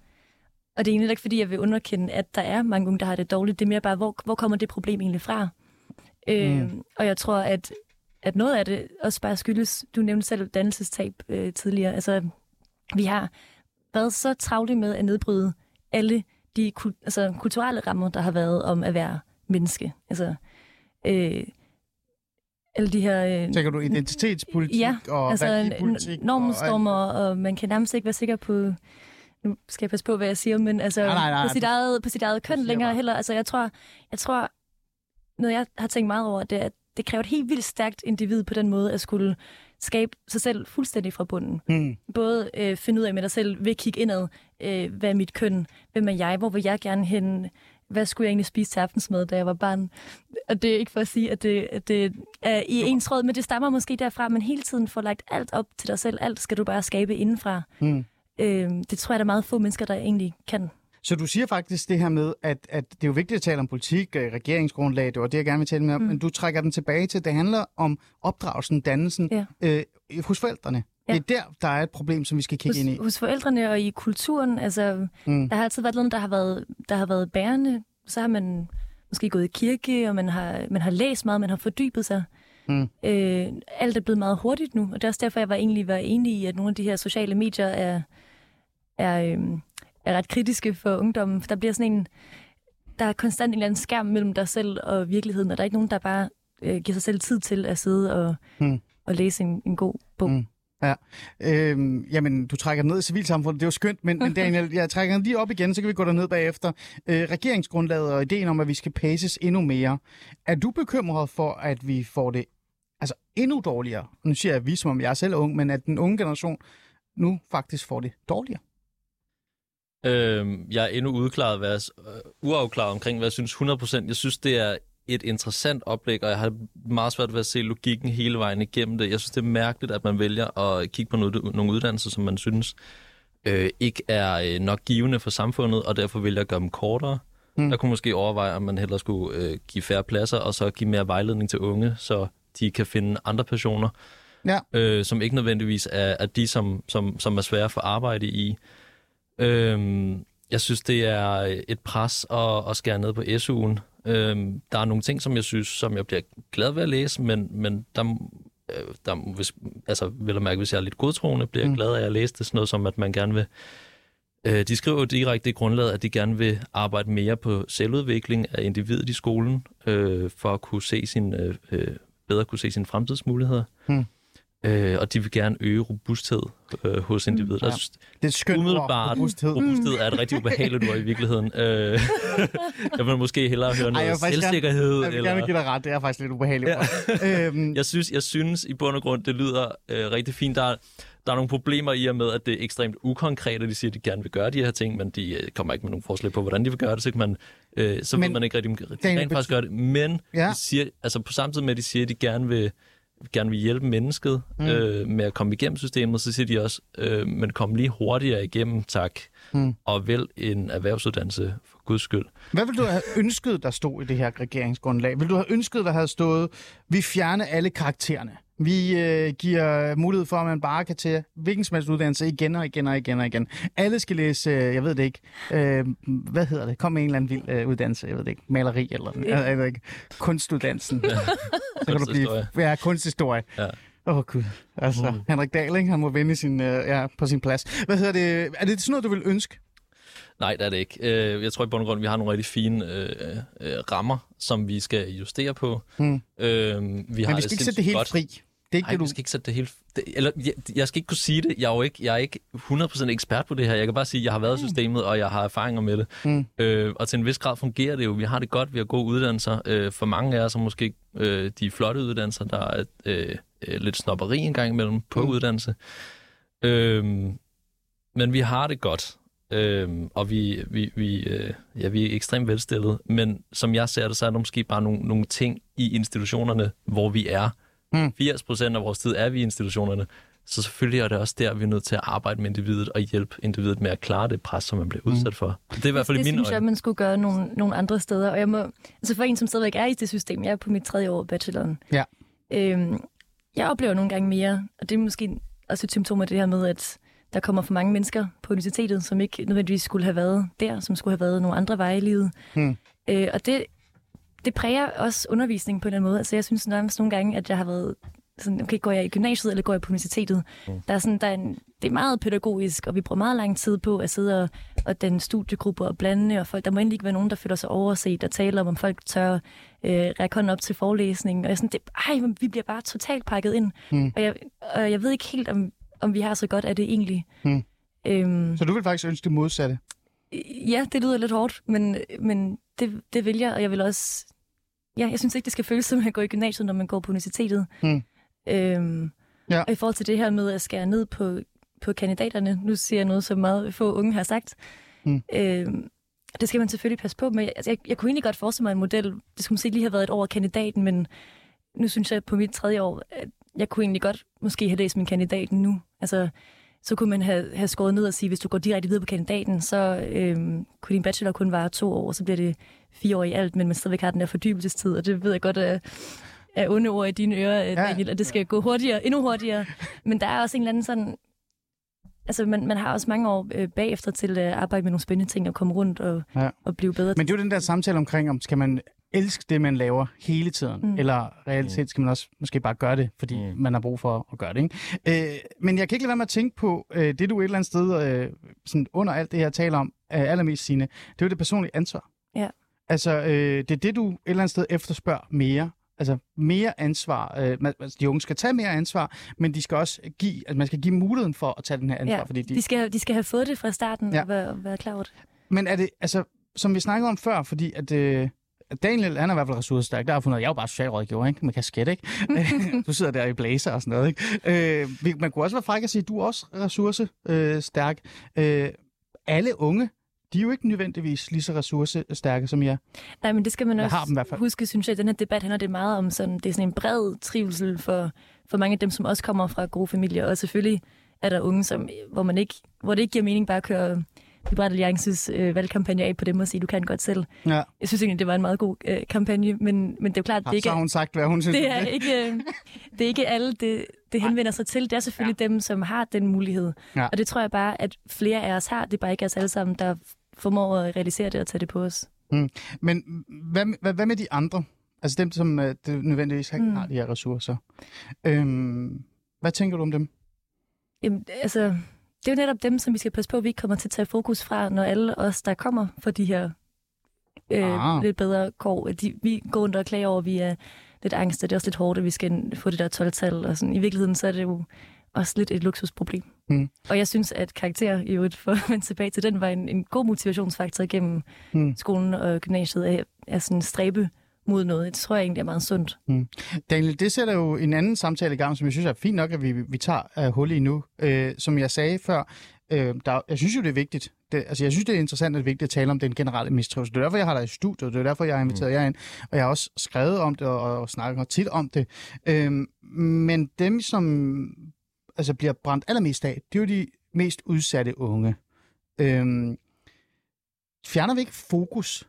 Og det er egentlig ikke, fordi jeg vil underkende, at der er mange unge, der har det dårligt. Det er mere bare, hvor, hvor kommer det problem egentlig fra? Øh, Mm. Og jeg tror, at, at noget af det også bare skyldes, du nævnte selv dannelsestab øh, tidligere. Altså, vi har været så travle med at nedbryde alle de altså, kulturelle rammer, der har været om at være menneske. Altså, øh, alle de her... Øh, Tænker du identitetspolitik Ja, og altså værdipolitik? og normstormer, og, og man kan nærmest ikke være sikker på... Nu skal jeg passe på, hvad jeg siger, men altså Nej, nej, nej. på, sit eget, på sit eget køn længere bare. heller. Altså jeg tror, jeg tror, noget jeg har tænkt meget over, det er, at det kræver et helt vildt stærkt individ på den måde at skulle skabe sig selv fuldstændig fra bunden. Mm. Både øh, finde ud af med dig selv, ved at kigge indad, øh, hvad er mit køn, hvem er jeg, hvor vil jeg gerne hen, hvad skulle jeg egentlig spise til aftensmad, da jeg var barn. Og det er ikke for at sige, at det, at det er i ens råd, men det stammer måske derfra, men hele tiden får lagt alt op til dig selv. Alt skal du bare skabe indenfra. Mm. Øh, det tror jeg, der er meget få mennesker, der egentlig kan. Så du siger faktisk det her med, at, at det er jo vigtigt at tale om politik, øh, regeringsgrundlag, det var det, jeg gerne vil tale med om, mm. men du trækker den tilbage til, at det handler om opdragelsen, dannelsen Ja. øh, hos forældrene. Ja. Det er der, der er et problem, som vi skal kigge Hos, ind i. hos forældrene og i kulturen, altså, Mm. der har altid været noget, der har været, der har været bærende. Så har man måske gået i kirke, og man har, man har læst meget, man har fordybet sig. Mm. Øh, alt er blevet meget hurtigt nu, og det er også derfor, jeg var egentlig var enig i, at nogle af de her sociale medier er, er, øh, er ret kritiske for ungdommen. For der bliver sådan en, der er konstant en eller anden skærm mellem dig selv og virkeligheden, og der er ikke nogen, der bare øh, giver sig selv tid til at sidde og, Mm. og læse en, en god bog. Mm. Ja. Øhm, jamen, du trækker ned i civilsamfundet. Det er jo skønt, men, men Daniel, jeg trækker den lige op igen, så kan vi gå derned bagefter. Øh, regeringsgrundlaget og ideen om, at vi skal paces endnu mere. Er du bekymret for, at vi får det altså endnu dårligere? Nu siger jeg vi, som om jeg er selv er ung, men at den unge generation nu faktisk får det dårligere? Øhm, jeg er endnu udklaret, hvad øh, uafklaret omkring, hvad jeg synes 100%. Jeg synes, det er et interessant oplæg, og jeg har meget svært ved at se logikken hele vejen igennem det. Jeg synes, det er mærkeligt, at man vælger at kigge på noget, nogle uddannelser, som man synes øh, ikke er øh, nok givende for samfundet, og derfor vælger at gøre dem kortere. Mm. Der kunne måske overveje, om man hellere skulle øh, give færre pladser, og så give mere vejledning til unge, så de kan finde andre personer, Ja. øh, som ikke nødvendigvis er, er de, som, som, som er svære at få arbejde i. Øhm, jeg synes, det er et pres at, at skære ned på SU'en. Øhm, der er nogle ting, som jeg synes, som jeg bliver glad ved at læse, men, men der, øh, der hvis, altså, vil jeg mærke, hvis jeg er lidt godtroende, bliver jeg Mm. glad af at læse det. Sådan noget som, at man gerne vil... Øh, de skriver jo direkte i grundlaget, at de gerne vil arbejde mere på selvudvikling af individet i skolen, øh, for at kunne se sin, øh, øh, bedre kunne se sine fremtidsmuligheder. Mm. Øh, og de vil gerne øge robusthed øh, hos individet. Ja. Synes, Det er et skønt Umiddelbart. robusthed. robusthed er et rigtig ubehageligt ord i virkeligheden. Øh, jeg vil måske hellere høre Ej, noget faktisk selvsikkerhed. Jeg vil eller... gerne give dig ret, det er faktisk lidt ubehageligt. Ja. øhm, Jeg synes, jeg synes i bund og grund, det lyder øh, rigtig fint. Der er, der er nogle problemer i og med, at det er ekstremt ukonkret, og de siger, at de gerne vil gøre de her ting, men de øh, kommer ikke med nogen forslag på, hvordan de vil gøre det, så, kan man, øh, så Men- ved man ikke rigtig, om de rent faktisk gør det. Men Ja. de siger, altså på samme tid med, at de siger, at de gerne vil, gerne vil hjælpe mennesket mm. øh, med at komme igennem systemet, så siger de også, øh, men kom lige hurtigere igennem, tak, mm. og vælg en erhvervsuddannelse for guds skyld. Hvad vil du have ønsket, der stod i det her regeringsgrundlag? Vil du have ønsket, der havde stået, vi fjerner alle karaktererne. Vi øh, giver mulighed for, at man bare kan tage hvilken som helst uddannelse igen og igen og igen og igen. Alle skal læse, øh, jeg ved det ikke, øh, hvad hedder det? Kom med en eller anden vild øh, uddannelse, jeg ved det ikke, maleri eller jeg, jeg ved ikke, kunstuddannelsen. Så kan du blive, ja, kunsthistorie. Ja. Åh oh, gud, altså mm. Henrik Dahl, ikke? han må vinde sin, øh, ja, på sin plads. Hvad hedder det? Er det sådan noget, du vil ønske? Nej, det er det ikke. Øh, Jeg tror i bund og grund, vi har nogle rigtig fine øh, øh, rammer, som vi skal justere på. Hmm. Øh, vi har Men vi skal ikke sætte det helt godt. fri. Er ikke Nej, det, du... vi skal ikke sætte det helt... Det, eller, jeg, jeg skal ikke kunne sige det. Jeg er jo ikke, jeg er ikke 100% ekspert på det her. Jeg kan bare sige, at jeg har været i systemet, og jeg har erfaringer med det. Mm. Øh, og til en vis grad fungerer det jo. Vi har det godt, vi har gode uddannelser. Øh, for mange af os er måske øh, de flotte uddannelser, der er øh, øh, lidt snopperi en gang imellem på Mm. mm. uddannelse. Øh, men vi har det godt. Øhm, og vi, vi, vi, øh, ja, vi er ekstremt velstillet, men som jeg ser det, så er der måske bare nogle, nogle ting i institutionerne, hvor vi er. Mm. 80 procent af vores tid er vi i institutionerne, så selvfølgelig er det også der, vi er nødt til at arbejde med individet og hjælpe individet med at klare det pres, som man bliver udsat for. Det er i hvert fald det i mine synes jeg, øjne. man skulle gøre nogle, nogle andre steder. Og jeg må, altså for en, som stadigvæk er i det system, jeg er på mit tredje år af bacheloren. Ja. Øhm, jeg oplever nogle gange mere, og det er måske også et symptom af det her med, at der kommer for mange mennesker på universitetet, som ikke nødvendigvis skulle have været der, som skulle have været nogle andre veje i livet. Hmm. Øh, og det, det præger også undervisningen på en eller anden måde. Altså jeg synes nærmest nogle gange, at jeg har været sådan, okay, går jeg i gymnasiet, eller går jeg på universitetet? Mm. Der er sådan, der er en, det er meget pædagogisk, og vi bruger meget lang tid på at sidde og, og den studiegruppe og blande, og folk, der må endelig ikke være nogen, der føler sig overset og taler om, om folk tør øh, række hånden op til forelæsningen. Og jeg sådan, det, ej, vi bliver bare totalt pakket ind. Mm. Og, jeg, og jeg ved ikke helt, om, om vi har så godt af det egentlig. Mm. Øhm, Så du vil faktisk ønske det modsatte? ja, det lyder lidt hårdt, men, men det, det vil jeg, og jeg vil også... Ja, jeg synes ikke, det skal føles som at gå i gymnasiet, når man går på universitetet. Mm. Øhm, Ja. Og i forhold til det her med at skære ned på, på kandidaterne, nu siger jeg noget, som meget få unge har sagt. Mm. Øhm, det skal man selvfølgelig passe på med. Altså, jeg, jeg kunne egentlig godt forestille mig en model. Det skulle måske lige have været et år af kandidaten, men nu synes jeg på mit tredje år, at jeg kunne egentlig godt måske have læst min kandidat nu. Altså, så kunne man have, have skåret ned og sige, hvis du går direkte videre på kandidaten, så øhm, kunne din bachelor kun vare to år, og så bliver det fire år i alt, men man stadigvæk har den der fordybelsestid, og det ved jeg godt er, er onde ord i dine ører, ja. Daniel, at det skal gå hurtigere, endnu hurtigere. Men der er også en eller anden sådan... Altså, man, man har også mange år øh, bagefter til at arbejde med nogle spændende ting og komme rundt og, ja. og blive bedre. Men det er jo den der samtale omkring, om skal man elske det, man laver hele tiden, mm. Mm. eller reelt set skal man også måske bare gøre det, fordi mm. Mm. man har brug for at gøre det. Ikke? Øh, men jeg kan ikke lade være med at tænke på, øh, det du et eller andet sted øh, sådan under alt det her taler om, øh, allermest sine, det er jo det personlige ansvar. Ja. Altså, øh, det er det, du et eller andet sted efterspørger mere. Altså mere ansvar. Øh, man, altså, de unge skal tage mere ansvar, men de skal også give, altså, man skal give muligheden for at tage den her ansvar. Ja, fordi de, skal, de skal have fået det fra starten Ja. og være, og være klar over det. Men er det, altså, som vi snakkede om før, fordi at, øh, at Daniel, han er i hvert fald ressourcestærk. Der har jeg fundet, jeg er jo bare socialrådgiver, ikke? Med kasket, ikke? du sidder der i blazer og sådan noget, ikke? Øh, man kunne også være fræk at sige, at du er også ressourcestærk. Øh, alle unge, de er jo ikke nødvendigvis lige så ressourcestærke som jer. Nej, men det skal man Jeg også har dem i hvert fald. huske, synes jeg, i den her debat handler det meget om sådan, det er sådan en bred trivsel for, for mange af dem, som også kommer fra gode familier. Og selvfølgelig er der unge, som, hvor, man ikke, hvor det ikke giver mening bare at køre Liberal Alliances øh, valgkampagne af på dem og sige, du kan godt selv. Ja. Jeg synes egentlig, det var en meget god øh, kampagne, men, men det er jo klart, det ikke Så har hun sagt, hvad hun synes. det er ikke, øh, det er ikke alle, det, det henvender sig til. Det er selvfølgelig ja. dem, som har den mulighed. Ja. Og det tror jeg bare, at flere af os har. Det er bare ikke os alle sammen, der formår at realisere det og tage det på os. Men hvad, hvad, hvad med de andre? Altså dem, som øh, det nødvendigvis ikke Mm. har de her ressourcer. Øhm, hvad tænker du om dem? Jamen, altså, det er jo netop dem, som vi skal passe på, at vi ikke kommer til at tage fokus fra, når alle os, der kommer for de her Ah. øh, lidt bedre kår, de, vi går rundt og klager over, at vi er lidt angst, og det er også lidt hårdt, at vi skal få det der 12-tal, og sådan. I virkeligheden, så er det jo også lidt et luksusproblem. Mm. Og jeg synes, at karakter, i øvrigt, for at vende tilbage til den, var en, en god motivationsfaktor gennem mm. skolen og gymnasiet, af, af sådan stræbe mod noget. Det tror jeg egentlig er meget sundt. Daniel, det sætter jo en anden samtale i gang, som jeg synes er fint nok, at vi, vi tager uh, hul i nu. Uh, som jeg sagde før, uh, der, jeg synes jo, det er vigtigt. Det, altså, jeg synes, det er interessant og vigtigt at tale om den generelle mistrivsel. Det er derfor, jeg har dig i studiet. Det er derfor, jeg har inviteret mm. jer ind. Og jeg har også skrevet om det og, og snakket tit om det. Uh, men dem, som altså, bliver brændt allermest af, det er jo de mest udsatte unge. Uh, fjerner vi ikke fokus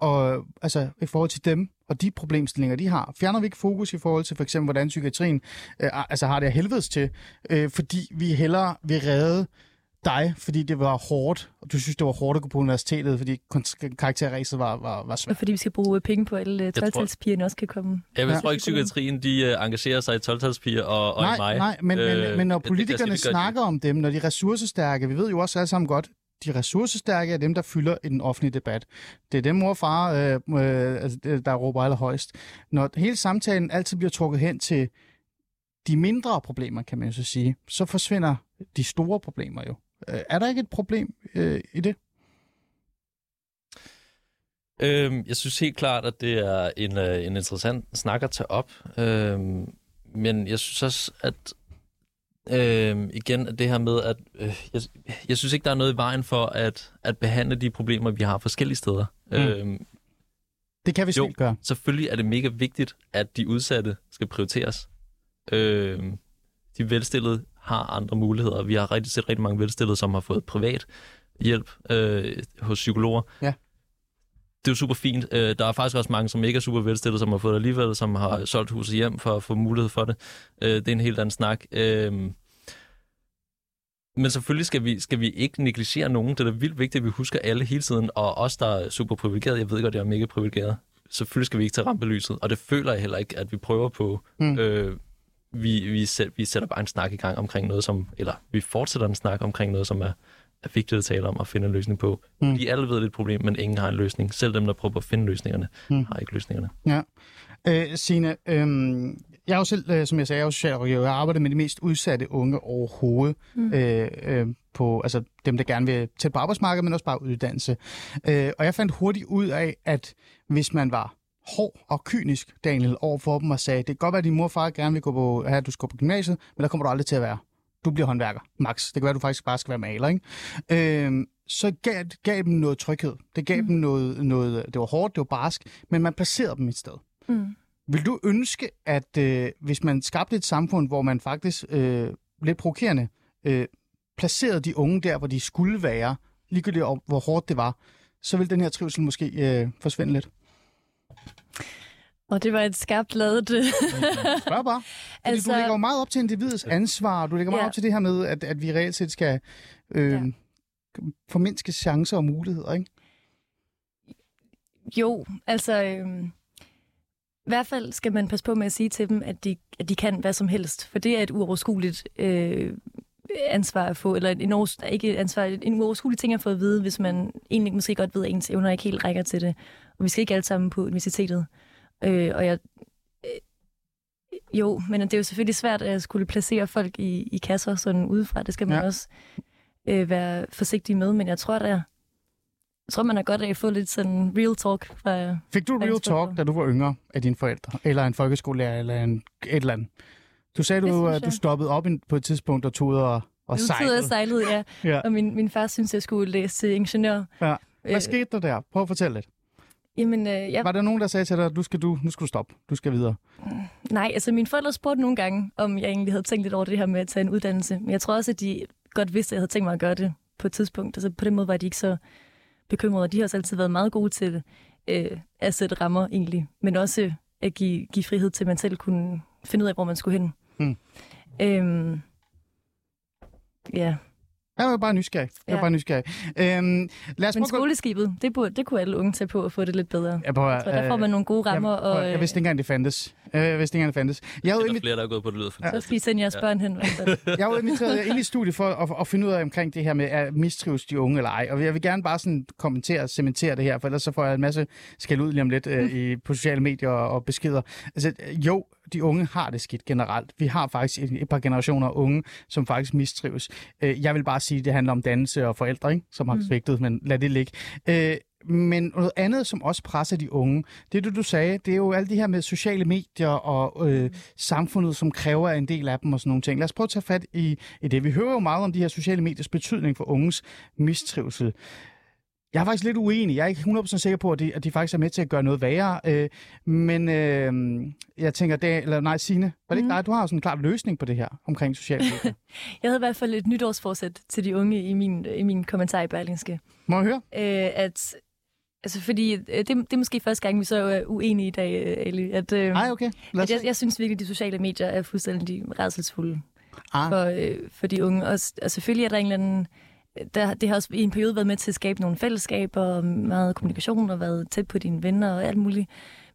og, altså, i forhold til dem og de problemstillinger, de har? Fjerner vi ikke fokus i forhold til for eksempel, hvordan psykiatrien øh, altså, har det af helvedes til, øh, fordi vi hellere vil redde dig, fordi det var hårdt, og du synes, det var hårdt at gå på universitetet, fordi karakterræset var, var, var Og svært. fordi vi skal bruge penge på, at alle tror- 12 også kan komme. Jeg Ja. tror ikke, psykiatrien de uh, engagerer sig i 12 og, og nej, i mig. nej, men, øh, men, men når det- det- politikerne det gør de snakker om dem, når de er ressourcestærke, vi ved jo også alle sammen godt, de ressourcestærke er dem, der fylder i den offentlige debat. Det er dem, mor og far, øh, øh, altså, der råber allerhøjst. Når hele samtalen altid bliver trukket hen til de mindre problemer, kan man jo så sige, så forsvinder de store problemer jo. Øh, er der ikke et problem øh, i det? Øhm, jeg synes helt klart, at det er en, øh, en interessant snak at tage op. Øhm, men jeg synes også, at øhm, igen, det her med, at øh, jeg, jeg synes ikke, der er noget i vejen for at, at behandle de problemer, vi har forskellige steder. Mm. Øhm, Det kan vi Jo. gøre. selvfølgelig er det mega vigtigt, at de udsatte skal prioriteres. Øhm, de velstillede har andre muligheder. Vi har rigtig set rigtig mange velstillede, som har fået privat hjælp øh, hos psykologer. Ja. Det er jo super fint. Øh, der er faktisk også mange, som ikke er super velstillede, som har fået det alligevel, som har solgt huset hjem for at få mulighed for det. Øh, det er en helt anden snak. Øh, men selvfølgelig skal vi, skal vi ikke negligere nogen. Det er da vildt vigtigt, at vi husker alle hele tiden. Og os, der er super privilegeret, jeg ved godt, jeg er mega privilegeret. Selvfølgelig skal vi ikke tage rampelyset. Og det føler jeg heller ikke, at vi prøver på. Mm. Øh, vi, vi, sæt, vi sætter bare en snak i gang omkring noget, som... Eller vi fortsætter en snak omkring noget, som er, er vigtigt at tale om og finde en løsning på. Mm. Fordi alle ved, det er et problem, men ingen har en løsning. Selv dem, der prøver at finde løsningerne, Mm. har ikke løsningerne. Ja. Øh, Signe, øh, jeg er jo selv, øh, som jeg sagde, jeg er jo socialrådgiver. Jeg arbejder med de mest udsatte unge overhovedet. Mm. Øh, øh, på, altså dem, der gerne vil tæt på arbejdsmarkedet, men også bare uddannelse. Øh, og jeg fandt hurtigt ud af, at hvis man var hård og kynisk, Daniel, over for dem og sagde, det kan godt være, at din mor og far gerne vil gå på, have, at du skal gå på gymnasiet, men der kommer du aldrig til at være. Du bliver håndværker, max. Det kan være, at du faktisk bare skal være maler, ikke? Øh, så gav, gav dem noget tryghed. Det gav mm. dem noget, noget, det var hårdt, det var barsk, men man placerede dem et sted. Mm. Vil du ønske, at øh, hvis man skabte et samfund, hvor man faktisk, øh, lidt provokerende, øh, placerede de unge der, hvor de skulle være, ligegyldigt om, hvor hårdt det var, så vil den her trivsel måske øh, forsvinde lidt? Og det var et skarpt lavet... øh, Spørg bare. Fordi altså, du lægger jo meget op til individets ansvar, du lægger meget Ja. op til det her med, at, at vi reelt set skal øh, Ja. formindske chancer og muligheder, ikke? Jo, altså... Øhm, I hvert fald skal man passe på med at sige til dem, at de, at de kan hvad som helst. For det er et uoverskueligt øh, ansvar at få, eller en, ikke et ansvar, en uoverskuelig ting at få at vide, hvis man egentlig måske godt ved, at ens evner ikke helt rækker til det. Og vi skal ikke alle sammen på universitetet. Øh, og jeg... Øh, jo, men det er jo selvfølgelig svært at skulle placere folk i, i kasser sådan udefra. Det skal man Ja. også øh, være forsigtig med. Men jeg tror, der, jeg tror, man er godt af at få lidt sådan real talk fra... Fik du real talk, da du var yngre af dine forældre? Eller en folkeskolelærer, eller en, et eller andet? Du sagde, Det du, at du jeg. stoppede op på et tidspunkt og tog ud og, og sidder jeg sejlede. ja. Ja. Og min, min far synes, jeg skulle læse til ingeniør. Ja. Hvad Øh, skete der der? Prøv at fortælle lidt. Jamen, øh, jeg, Var der nogen, der sagde til dig, at du skal du, nu skal du stoppe, du skal videre? nej, altså mine forældre spurgte nogle gange, om jeg egentlig havde tænkt lidt over det her med at tage en uddannelse. Men jeg tror også, at de godt vidste, at jeg havde tænkt mig at gøre det på et tidspunkt. Altså på den måde var de ikke så bekymrede. De har også altid været meget gode til øh, at sætte rammer egentlig, men også at give, give frihed til, at man selv kunne finde ud af, hvor man skulle hen. Hmm. Øhm, ja, Jeg var bare nysgerrig. Jeg var Ja. bare nysgerrig. Øhm, lad os men skoleskibet, det, burde, det kunne alle unge tage på at få det lidt bedre. Ja, prøv, at- Så der får man nogle gode rammer. jeg, prøv, og, jeg vidste ikke engang, det fandtes. Øh, Jeg vidste ikke engang, det fandtes. Jeg er egentlig flere, der er gået på, det lyder Så fantastisk. skal I sende jeres børn hen. Jeg var inviteret ind i studiet for at, at finde ud af omkring det her med, at mistrives de unge eller ej. Og jeg vil gerne bare sådan kommentere og cementere det her, for ellers så får jeg en masse skæld ud lige om lidt øh, i, på sociale medier og, og beskeder. Altså, jo, de unge har det skidt generelt. Vi har faktisk et, et par generationer unge, som faktisk mistrives. Øh, jeg vil bare sige, at det handler om dannelse og forældre, ikke? som har svigtet, men lad det ligge. Øh, men noget andet, som også presser de unge, det du, du sagde, det er jo alt det her med sociale medier og øh, samfundet, som kræver en del af dem og sådan nogle ting. Lad os prøve at tage fat i, i det. Vi hører jo meget om de her sociale mediers betydning for unges mistrivsel. Jeg er faktisk lidt uenig. Jeg er ikke 100% sikker på, at de, at de faktisk er med til at gøre noget værre. Øh, men øh, jeg tænker, det, eller nej, Signe, var det ikke Mhm. dig? Du har jo sådan en klar løsning på det her omkring sociale medier. Jeg havde i hvert fald et nytårsforsæt til de unge i min, i min kommentar i Berlingske. Må jeg høre? Øh, at, altså fordi, øh, det, det er måske første gang, vi så er uenige i dag, øh, Ali. At, øh, Nej, okay. At jeg, jeg synes virkelig, at de sociale medier er fuldstændig redselsfulde Ah. for, øh, for de unge. Og, og selvfølgelig er der en eller anden... Der, det har også i en periode været med til at skabe nogle fællesskaber, og meget kommunikation, og været tæt på dine venner og alt muligt.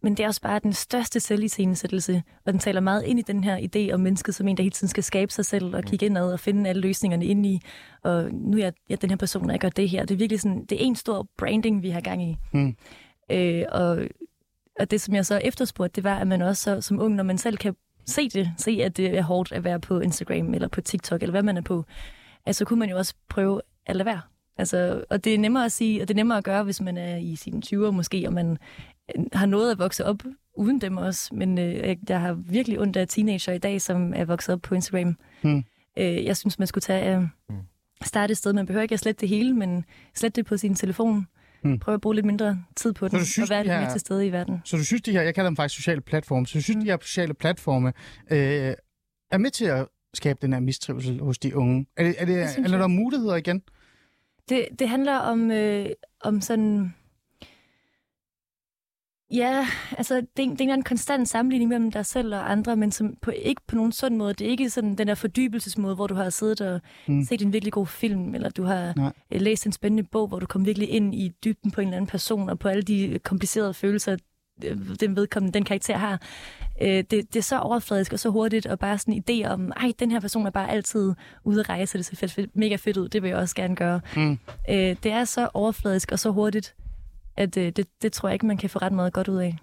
Men det er også bare den største selviscenesættelse, og den taler meget ind i den her idé om mennesket som en, der hele tiden skal skabe sig selv og kigge indad og finde alle løsningerne ind i. Og nu er jeg, jeg den her person, og jeg gør det her. Det er virkelig sådan, det er en stor branding, vi har gang i. Mm. Øh, og, og det, som jeg så efterspurgte, det var, at man også så, som ung, når man selv kan se det, se at det er hårdt at være på Instagram eller på TikTok, eller hvad man er på, altså, så kunne man jo også prøve at lade være. Altså, og det er nemmere at sige, og det er nemmere at gøre, hvis man er i sine 20'er måske, og man øh, har noget at vokse op uden dem også. Men øh, jeg- har virkelig ondt af teenager i dag, som er vokset op på Instagram. Hmm. Øh, jeg synes, man skulle tage, øh, starte et sted. Man behøver ikke at slette det hele, men slette det på sin telefon. Hmm. Prøv at bruge lidt mindre tid på den, du synes, og være lidt her- mere til stede i verden. Så du synes, de her, jeg kalder dem faktisk sociale platforme, så du synes, de her sociale platforme øh, er med til at skabe den her mistrivsel hos de unge? Er det, er det, Det er jeg. der muligheder igen? Det, det handler om, øh, om sådan... Ja, altså det, det er en eller anden konstant sammenligning mellem dig selv og andre, men som på, ikke på nogen sådan måde. Det er ikke sådan den der fordybelsesmåde, hvor du har siddet og Mm. mm. set en virkelig god film, eller du har Nej. øh, læst en spændende bog, hvor du kom virkelig ind i dybden på en eller anden person, og på alle de komplicerede følelser, øh, den vedkommende, den karakter har. Øh, det, det er så overfladisk og så hurtigt, og bare sådan en idé om, ej, den her person er bare altid ude at rejse, det ser fedt, fedt, mega fedt ud, det vil jeg også gerne gøre. Mm. Øh, det er så overfladisk og så hurtigt, at øh, det, det tror jeg ikke, man kan få ret meget godt ud af.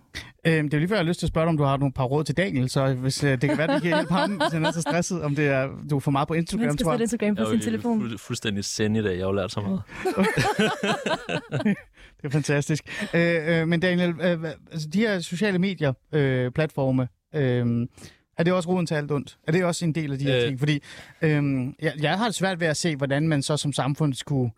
Øhm, det er jo lige før, jeg har lyst til at spørge dig, om du har nogle par råd til Daniel, så hvis øh, det kan være, at vi kan hjælpe ham, hvis han er så stresset, om det er, du er for meget på Instagram, Man skal tror sætte jeg. Instagram på Jeg er sin telefon. fuld, fuldstændig send i dag. Jeg har jo lært så meget. Det er fantastisk. Øh, øh, men Daniel, øh, altså, de her sociale medier, øh, platforme, øh, er det også roden til alt ondt? Er det også en del af de her Øh. ting? Fordi øh, jeg, jeg har det svært ved at se, hvordan man så som samfund skulle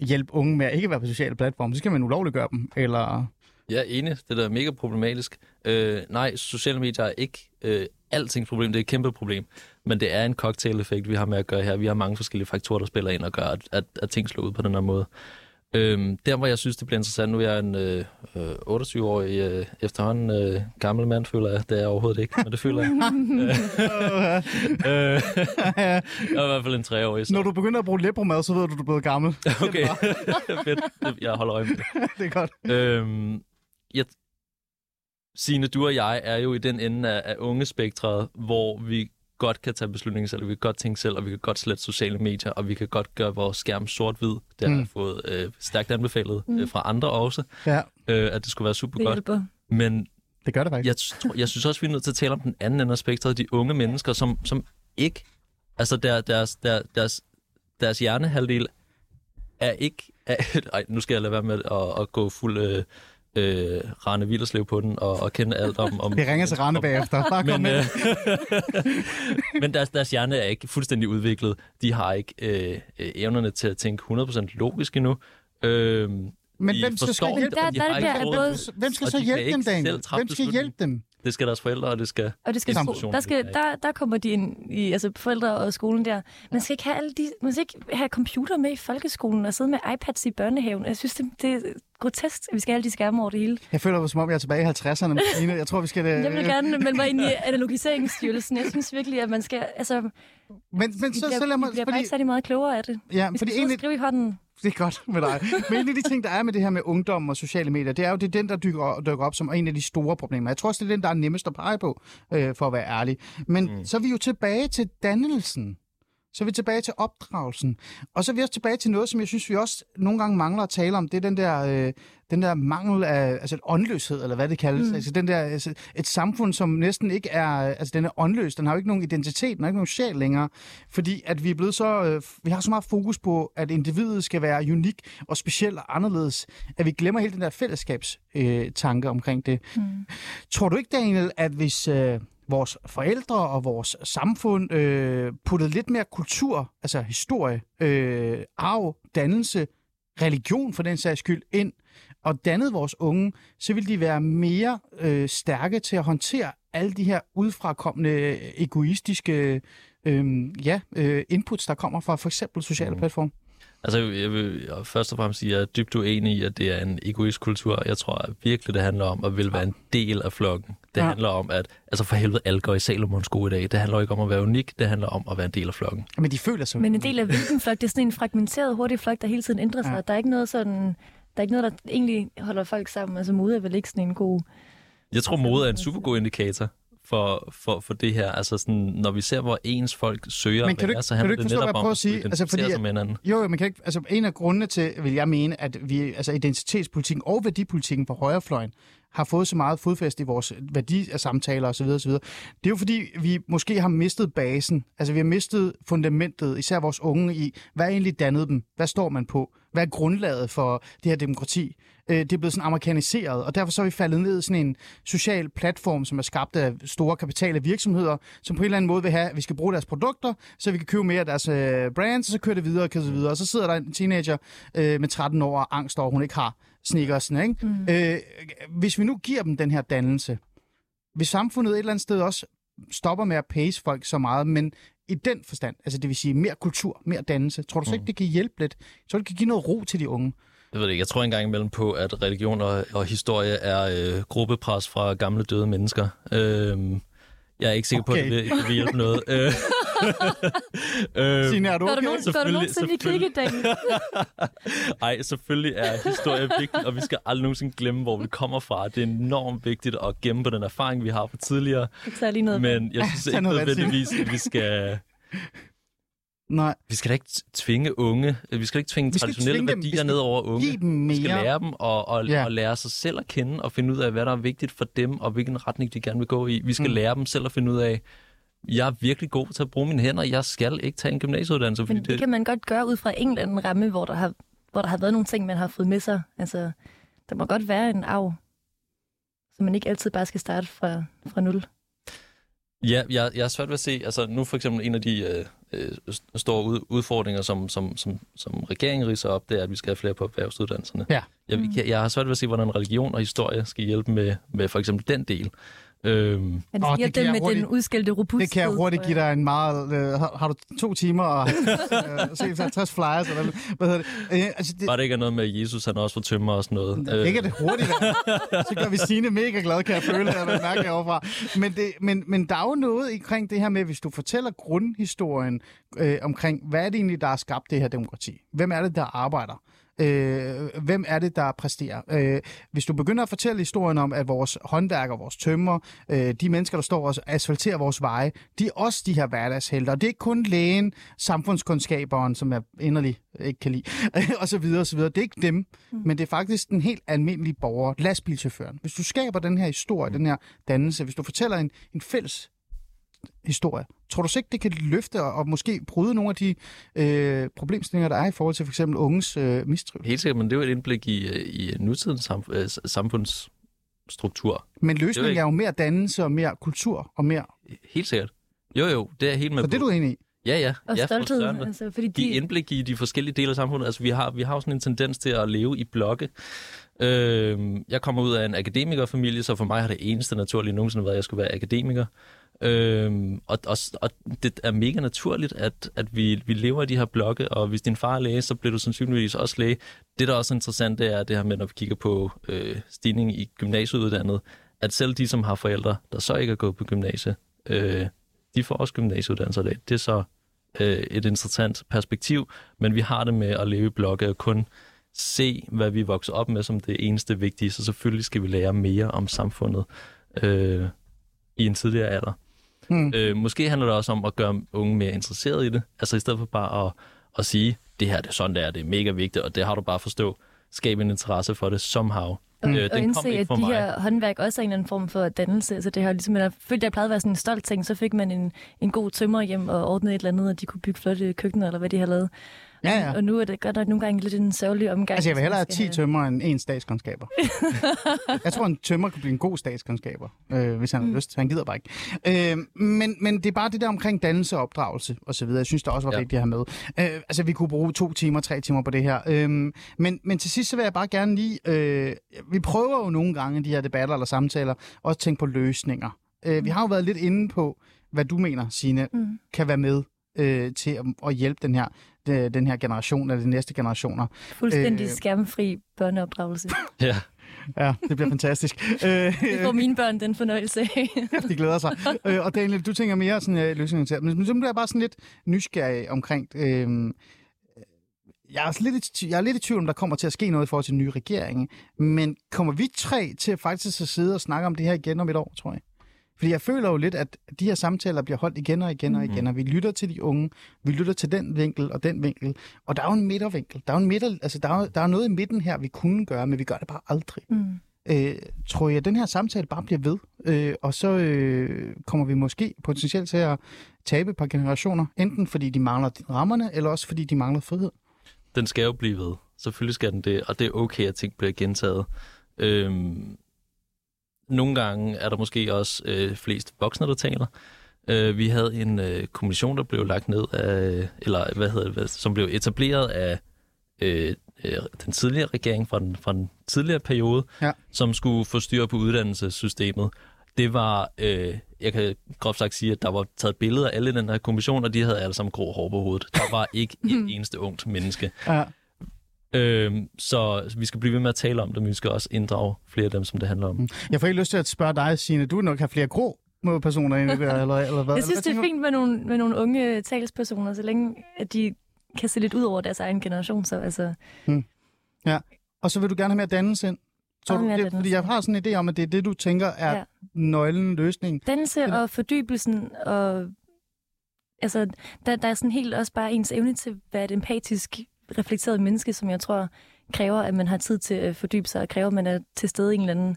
hjælpe unge med at ikke være på sociale platforme. Så skal man ulovliggøre dem, eller... Jeg er enig. Det der er mega problematisk. Øh, nej, sociale medier er ikke øh, altings problem. Det er et kæmpe problem. Men det er en cocktail-effekt, vi har med at gøre her. Vi har mange forskellige faktorer, der spiller ind og gør, at, at, at ting slår ud på den her måde. Øhm, der, hvor jeg synes, det bliver interessant, nu er jeg en øh, øh, 28-årig øh, efterhånden øh, gammel mand, føler jeg. Det er jeg overhovedet ikke, men det føler jeg. øh, jeg er i hvert fald en treårig. Så. Når du begynder at bruge lebromad, så ved du, at du er blevet gammel. Okay, fedt. Jeg holder øje med det. det er godt. Øhm, jeg, Signe, du og jeg er jo i den ende af, af unge spektret, hvor vi godt kan tage beslutninger selv, og vi kan godt tænke selv, og vi kan godt slette sociale medier, og vi kan godt gøre vores skærm sort-hvid. Det har Mm. jeg fået øh, stærkt anbefalet øh, fra andre også, Ja, øh, at det skulle være super Det godt. hjælper. Men det gør det faktisk. jeg, tror, jeg synes også, vi er nødt til at tale om den anden ende af spektret, de unge mennesker, som, som ikke, altså der, deres, der, deres, deres hjernehalvdel er ikke, er, ej, nu skal jeg lade være med at, at gå fuld øh, øh, Rane Villerslev på den, og, og kende alt om... om Vi ringer til Rane bagefter. Bare kom men, med. øh, men deres, deres hjerne er ikke fuldstændig udviklet. De har ikke øh, øh, evnerne til at tænke 100% logisk endnu. Øh, Men hvem skal, skal det, Der- og de der- har der ikke råd. både- Hvem skal så hjælpe dem, Daniel? Hvem skal hjælpe dem? Det skal deres forældre, og det skal... Og det skal sko- der, skal, der, der kommer de ind i altså forældre og skolen der. Man skal ikke have alle de, man skal ikke have computer med i folkeskolen og sidde med iPads i børnehaven. Jeg synes, det, det er grotesk, at vi skal have alle de skærme over det hele. Jeg føler mig, som om jeg er tilbage i 50'erne. med. Jeg tror, vi skal... øh, Jeg vil gerne melde mig ind i analogiseringsstyrelsen. Jeg synes virkelig, at man skal... Altså, Men, men så, bliver, så lad mig... bliver bare Fordi, ikke særlig meget klogere af det. ja, Vi fordi skal egentlig, skrive i hånden. Det er godt med dig. Men en af de ting, der er med det her med ungdom og sociale medier, det er jo det er den, der dykker, dykker op som en af de store problemer. Jeg tror også, det er den, der er nemmest at pege på, øh, for at være ærlig. Men mm. så er vi jo tilbage til dannelsen. Så er vi tilbage til opdragelsen. Og så er vi også tilbage til noget, som jeg synes, vi også nogle gange mangler at tale om. Det er den der, øh, den der mangel af altså åndløshed, eller hvad det kaldes. Mm. Altså, den der, altså, et samfund, som næsten ikke er... Altså, den er åndløs. Den har jo ikke nogen identitet. Den har ikke nogen sjæl længere. Fordi at vi er blevet så... Øh, vi har så meget fokus på, at individet skal være unik og speciel og anderledes, at vi glemmer hele den der fællesskabstanke øh, tanke omkring det. Mm. Tror du ikke, Daniel, at hvis... Øh, vores forældre og vores samfund øh, puttede lidt mere kultur, altså historie, øh, arv, dannelse, religion for den sags skyld ind, og dannede vores unge, så ville de være mere øh, stærke til at håndtere alle de her udfrakommende egoistiske øh, ja, øh, inputs, der kommer fra for eksempel sociale mm. platforme. Altså, jeg vil først og fremmest sige, at jeg er dybt uenig i, at det er en egoist kultur. Jeg tror at virkelig, det handler om at vil være en del af flokken. Det ja. handler om, at altså for helvede, alle går i Salomons sko i dag. Det handler ikke om at være unik, det handler om at være en del af flokken. Men de føler sig... Men en del af hvilken flok? Det er sådan en fragmenteret, hurtig flok, der hele tiden ændrer sig. Ja. Der er ikke noget sådan... Der er ikke noget, der egentlig holder folk sammen. Altså mode er vel ikke sådan en god... Jeg tror, mode er en super god indikator for, for, for det her. Altså sådan, når vi ser, hvor ens folk søger men kan du, være, så handler kan du ikke det netop om at sige? Altså, fordi, sig med hinanden. Jo, jo, man kan ikke, altså, en af grundene til, vil jeg mene, at vi, altså, identitetspolitikken og værdipolitikken på højrefløjen har fået så meget fodfæste i vores værdi af samtaler osv. osv. Det er jo fordi, vi måske har mistet basen. Altså vi har mistet fundamentet, især vores unge i, hvad er egentlig dannede dem? Hvad står man på? Hvad er grundlaget for det her demokrati? Øh, det er blevet sådan amerikaniseret, og derfor så er vi faldet ned i sådan en social platform, som er skabt af store kapitale virksomheder, som på en eller anden måde vil have, at vi skal bruge deres produkter, så vi kan købe mere af deres øh, brands, og så kører det videre og så videre. Og så sidder der en teenager øh, med 13 år og angst over, hun ikke har sneakersne. Ikke? Mm. Øh, hvis vi nu giver dem den her dannelse, hvis samfundet et eller andet sted også stopper med at pace folk så meget, men i den forstand, altså det vil sige mere kultur, mere dannelse, tror du så ikke, mm. det kan hjælpe lidt? Så det kan give noget ro til de unge? Jeg ved ikke. Jeg tror engang imellem på, at religion og, og historie er øh, gruppepres fra gamle døde mennesker. Øh, jeg er ikke sikker okay. på, at det vil, det vil hjælpe noget. øh, øh, Signe, er du okay? Gør du nogensinde i kirkedagen? Ej, selvfølgelig er historie vigtigt, og vi skal aldrig nogensinde glemme, hvor vi kommer fra. Det er enormt vigtigt at gemme på den erfaring, vi har fra tidligere. Det lige noget Men jeg synes ikke nødvendigvis, at vi skal... Nej. Vi skal da ikke tvinge unge, vi skal ikke tvinge traditionelle tvinge værdier ned over unge. Give dem mere. Vi skal lære dem og, og, ja. og lære sig selv at kende og finde ud af, hvad der er vigtigt for dem, og hvilken retning de gerne vil gå i. Vi skal mm. lære dem selv at finde ud af, jeg er virkelig god til at bruge mine hænder. Jeg skal ikke tage en gymnasieuddannelse. Men det, det kan man godt gøre ud fra en eller anden ramme, hvor der har, hvor der har været nogle ting, man har fået med sig. Altså, der må godt være en arv, så man ikke altid bare skal starte fra, fra nul. Ja, jeg, jeg er svært ved at se, altså nu for eksempel en af de øh, øh, store ud, udfordringer, som, som, som, som regeringen riser op, det er, at vi skal have flere på erhvervsuddannelserne. Ja. Jeg, jeg, jeg har svært ved at se, hvordan religion og historie skal hjælpe med, med for eksempel den del. Øhm, det oh, det den med hurtigt, den udskældte robusthed. Det kan jeg hurtigt give dig en meget... Øh, har, har du to timer og øh, se 50 flyers? Eller, hvad hedder det? Øh, altså, det? Bare det ikke er noget med, at Jesus han også får tømmer og sådan noget. Det, ikke er det hurtigt. så gør vi Signe mega glad, kan jeg føle, at jeg mærke overfra. Men, det, men, men der er jo noget omkring det her med, hvis du fortæller grundhistorien øh, omkring, hvad er det egentlig, der har skabt det her demokrati? Hvem er det, der arbejder? Øh, hvem er det, der præsterer? Øh, hvis du begynder at fortælle historien om, at vores håndværker, vores tømmer, øh, de mennesker, der står og asfalterer vores veje, de er også de her hverdagshelter. Og det er ikke kun lægen, samfundskundskaberen, som jeg inderlig ikke kan lide, og så videre, og så videre. Det er ikke dem, mm. men det er faktisk den helt almindelige borger, lastbilchaufføren. Hvis du skaber den her historie, den her dannelse, hvis du fortæller en, en fælles historie. Tror du så ikke, det kan løfte og, og måske bryde nogle af de øh, problemstillinger, der er i forhold til for eksempel unges øh, mistrivsel? Helt sikkert, men det er jo et indblik i, øh, i nutidens samf- øh, samfundsstruktur. Men løsningen er, er jo mere dannelse og mere kultur og mere... Helt sikkert. Jo, jo, det er helt med Så på. det er du enig i? Ja, ja. Og ja, stolthed. Altså, fordi de... de indblik i de forskellige dele af samfundet. Altså, vi har, vi har jo sådan en tendens til at leve i blokke. Øh, jeg kommer ud af en akademikerfamilie, så for mig har det eneste naturlige nogensinde været, at jeg skulle være akademiker. Øhm, og, og, og det er mega naturligt, at, at vi, vi lever i de her blokke, og hvis din far er læge, så bliver du sandsynligvis også læge. Det, der er også interessant, det er det her med, når vi kigger på øh, stigning i gymnasieuddannet, at selv de, som har forældre, der så ikke er gået på gymnasie, øh, de får også gymnasieuddannelser i dag. Det er så øh, et interessant perspektiv, men vi har det med at leve i blokke og kun se, hvad vi vokser op med som det eneste vigtige, så selvfølgelig skal vi lære mere om samfundet øh, i en tidligere alder. Mm. Øh, måske handler det også om at gøre unge mere interesserede i det. Altså i stedet for bare at, at sige, det her det er sådan, det er, det er mega vigtigt, og det har du bare forstå. Skabe en interesse for det somehow. Og, Øh, og den kom indse, ikke at de mig. her håndværk også er en eller anden form for dannelse. Altså det har ligesom, jeg følte, at det plejede at være sådan en stolt ting. Så fik man en, en god tømmer hjem og ordnede et eller andet, og de kunne bygge flotte køkkener, eller hvad de har lavet. Ja, ja. Og nu er det godt nok nogle gange lidt en sørgelig omgang. Altså, jeg vil hellere have skal 10 have- tømmer end en statskundskaber. jeg tror, en tømmer kan blive en god statskundskaber, øh, hvis han har lyst. Han gider bare ikke. Øh, men, men det er bare det der omkring dannelse og opdragelse og så videre. Jeg synes, det også var Ja. vigtigt at have med. Øh, altså, vi kunne bruge to timer, tre timer på det her. Øh, men, men til sidst så vil jeg bare gerne lige... Øh, vi prøver jo nogle gange i de her debatter eller samtaler også tænke på løsninger. Øh, vi har jo været lidt inde på, hvad du mener, Signe, Mm. kan være med øh, til at, at hjælpe den her, de, den her generation eller de næste generationer. Fuldstændig Øh. skærmfri børneopdragelse. Ja. Ja, det bliver fantastisk. øh, Det får mine børn den fornøjelse af. de glæder sig. Øh, og Daniel, du tænker mere sådan øh, løsninger til. Men så bliver jeg bare sådan lidt nysgerrig omkring... Øh, jeg er, lidt jeg er lidt i tvivl om, der kommer til at ske noget i forhold til den nye regering. Men kommer vi tre til faktisk at sidde og snakke om det her igen om et år, tror jeg? Fordi jeg føler jo lidt, at de her samtaler bliver holdt igen og igen og igen, og vi lytter til de unge, vi lytter til den vinkel og den vinkel, og der er jo en midtervinkel. Der er jo, en midter, altså der er, der er noget i midten her, vi kunne gøre, men vi gør det bare aldrig. Mm. Øh, tror jeg, at den her samtale bare bliver ved, øh, og så øh, kommer vi måske potentielt til at tabe et par generationer, enten fordi de mangler rammerne, eller også fordi de mangler frihed. den skal jo blive ved. Selvfølgelig skal den det, og det er okay, at ting bliver gentaget. Øhm, nogle gange er der måske også øh, flest voksne, der taler. Øh, vi havde en øh, kommission, der blev lagt ned af, eller hvad hedder det, som blev etableret af øh, øh, den tidligere regering fra den, fra den tidligere periode, Ja. som skulle få styr på uddannelsessystemet. Det var, øh, jeg kan groft sagt sige, at der var taget billeder af alle den her kommission, og de havde alle sammen grå hår på hovedet. Der var ikke et eneste ungt menneske. Ja. Øhm, så vi skal blive ved med at tale om det, men vi skal også inddrage flere af dem, som det handler om. Jeg får ikke lyst til at spørge dig, Signe. Du nok have flere grå personer ind i det, eller, eller hvad? Jeg synes, Hvad det er fint med nogle, med nogle unge talspersoner, så længe at de kan se lidt ud over deres egen generation. Så altså, Og så vil du gerne have mere dannelse ind? Så du, det, fordi jeg har sådan en idé om, at det er det, du tænker er ja. Ja. nøglen løsning. dannelse og fordybelsen, og altså, der, der er sådan helt også bare ens evne til at være et empatisk, reflekteret menneske, som jeg tror kræver, at man har tid til at fordybe sig, og kræver, at man er til stede i en eller anden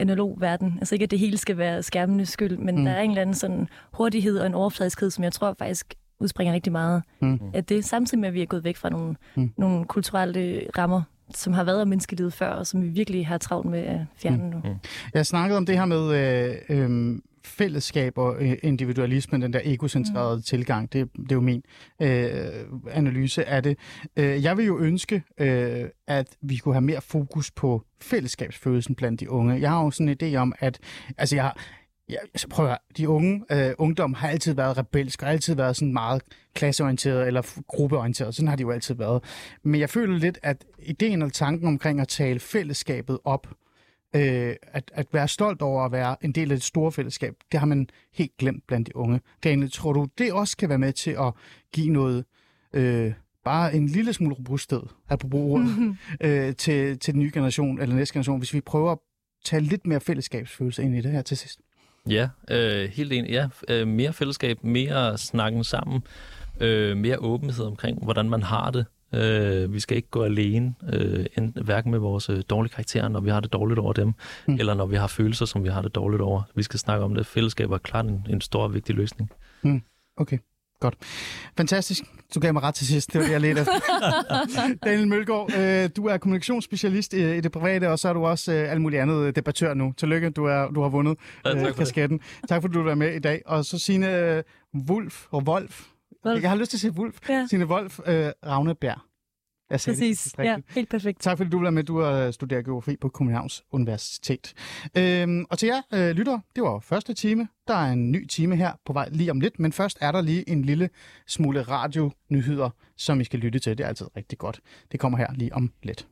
analog verden. Altså ikke, at det hele skal være skærmenes skyld, men Mm. mm. der er en eller anden sådan hurtighed og en overfladiskhed, som jeg tror faktisk udspringer rigtig meget Mm. af det, samtidig med, at vi er gået væk fra nogle, Mm. mm. nogle kulturelle rammer, som har været om menneskelivet før, og som vi virkelig har travlt med at fjerne Mm. nu. Jeg snakkede om det her med øh, øh, fællesskab og øh, individualisme, den der egocentrerede mm. tilgang. Det, det er jo min øh, analyse af det. Øh, jeg vil jo ønske, øh, at vi kunne have mere fokus på fællesskabsfølelsen blandt de unge. Jeg har jo sådan en idé om, at altså jeg har Ja, så prøv at høre. De unge, øh, ungdom har altid været rebelsk, og altid været sådan meget klasseorienteret eller gruppeorienteret. Sådan har de jo altid været. Men jeg føler lidt, at ideen og tanken omkring at tale fællesskabet op, øh, at, at være stolt over at være en del af det store fællesskab, det har man helt glemt blandt de unge. Daniel, tror du, det også kan være med til at give noget, øh, bare en lille smule robusthed, apropos ordet, øh, til, til den nye generation, eller næste generation, hvis vi prøver at tage lidt mere fællesskabsfølelse ind i det her til sidst? Ja, øh, helt enig. Ja, øh, mere fællesskab, mere snakken sammen, øh, mere åbenhed omkring, hvordan man har det. Øh, vi skal ikke gå alene, øh, enten, hverken med vores øh, dårlige karakterer, når vi har det dårligt over dem, Mm. mm. eller når vi har følelser, som vi har det dårligt over. Vi skal snakke om det. Fællesskab er klart en, en stor og vigtig løsning. Okay, godt. Fantastisk. Du gav mig ret til sidst. Det var det, jeg ledte efter. Daniel Mølgaard, øh, du er kommunikationsspecialist i, i det private, og så er du også øh, alt muligt andet debattør nu. Tillykke, du, er, du har vundet Ja, tak øh, for det. kasketten. Tak fordi du var med i dag. Og så Signe øh, Wolf og Wolf. Wolf. Jeg har lyst til at sige Wolf. Ja. Signe Wolf øh, Ravnebjerg. Jeg sagde det Præcis. rigtigt. Ja, helt perfekt. Tak fordi du var med. Du har studeret geografi på Københavns Universitet. Øhm, og til jer øh, lyttere, det var første time. Der er en ny time her på vej lige om lidt, men først er der lige en lille smule radionyheder, som I skal lytte til. Det er altid rigtig godt. Det kommer her lige om lidt.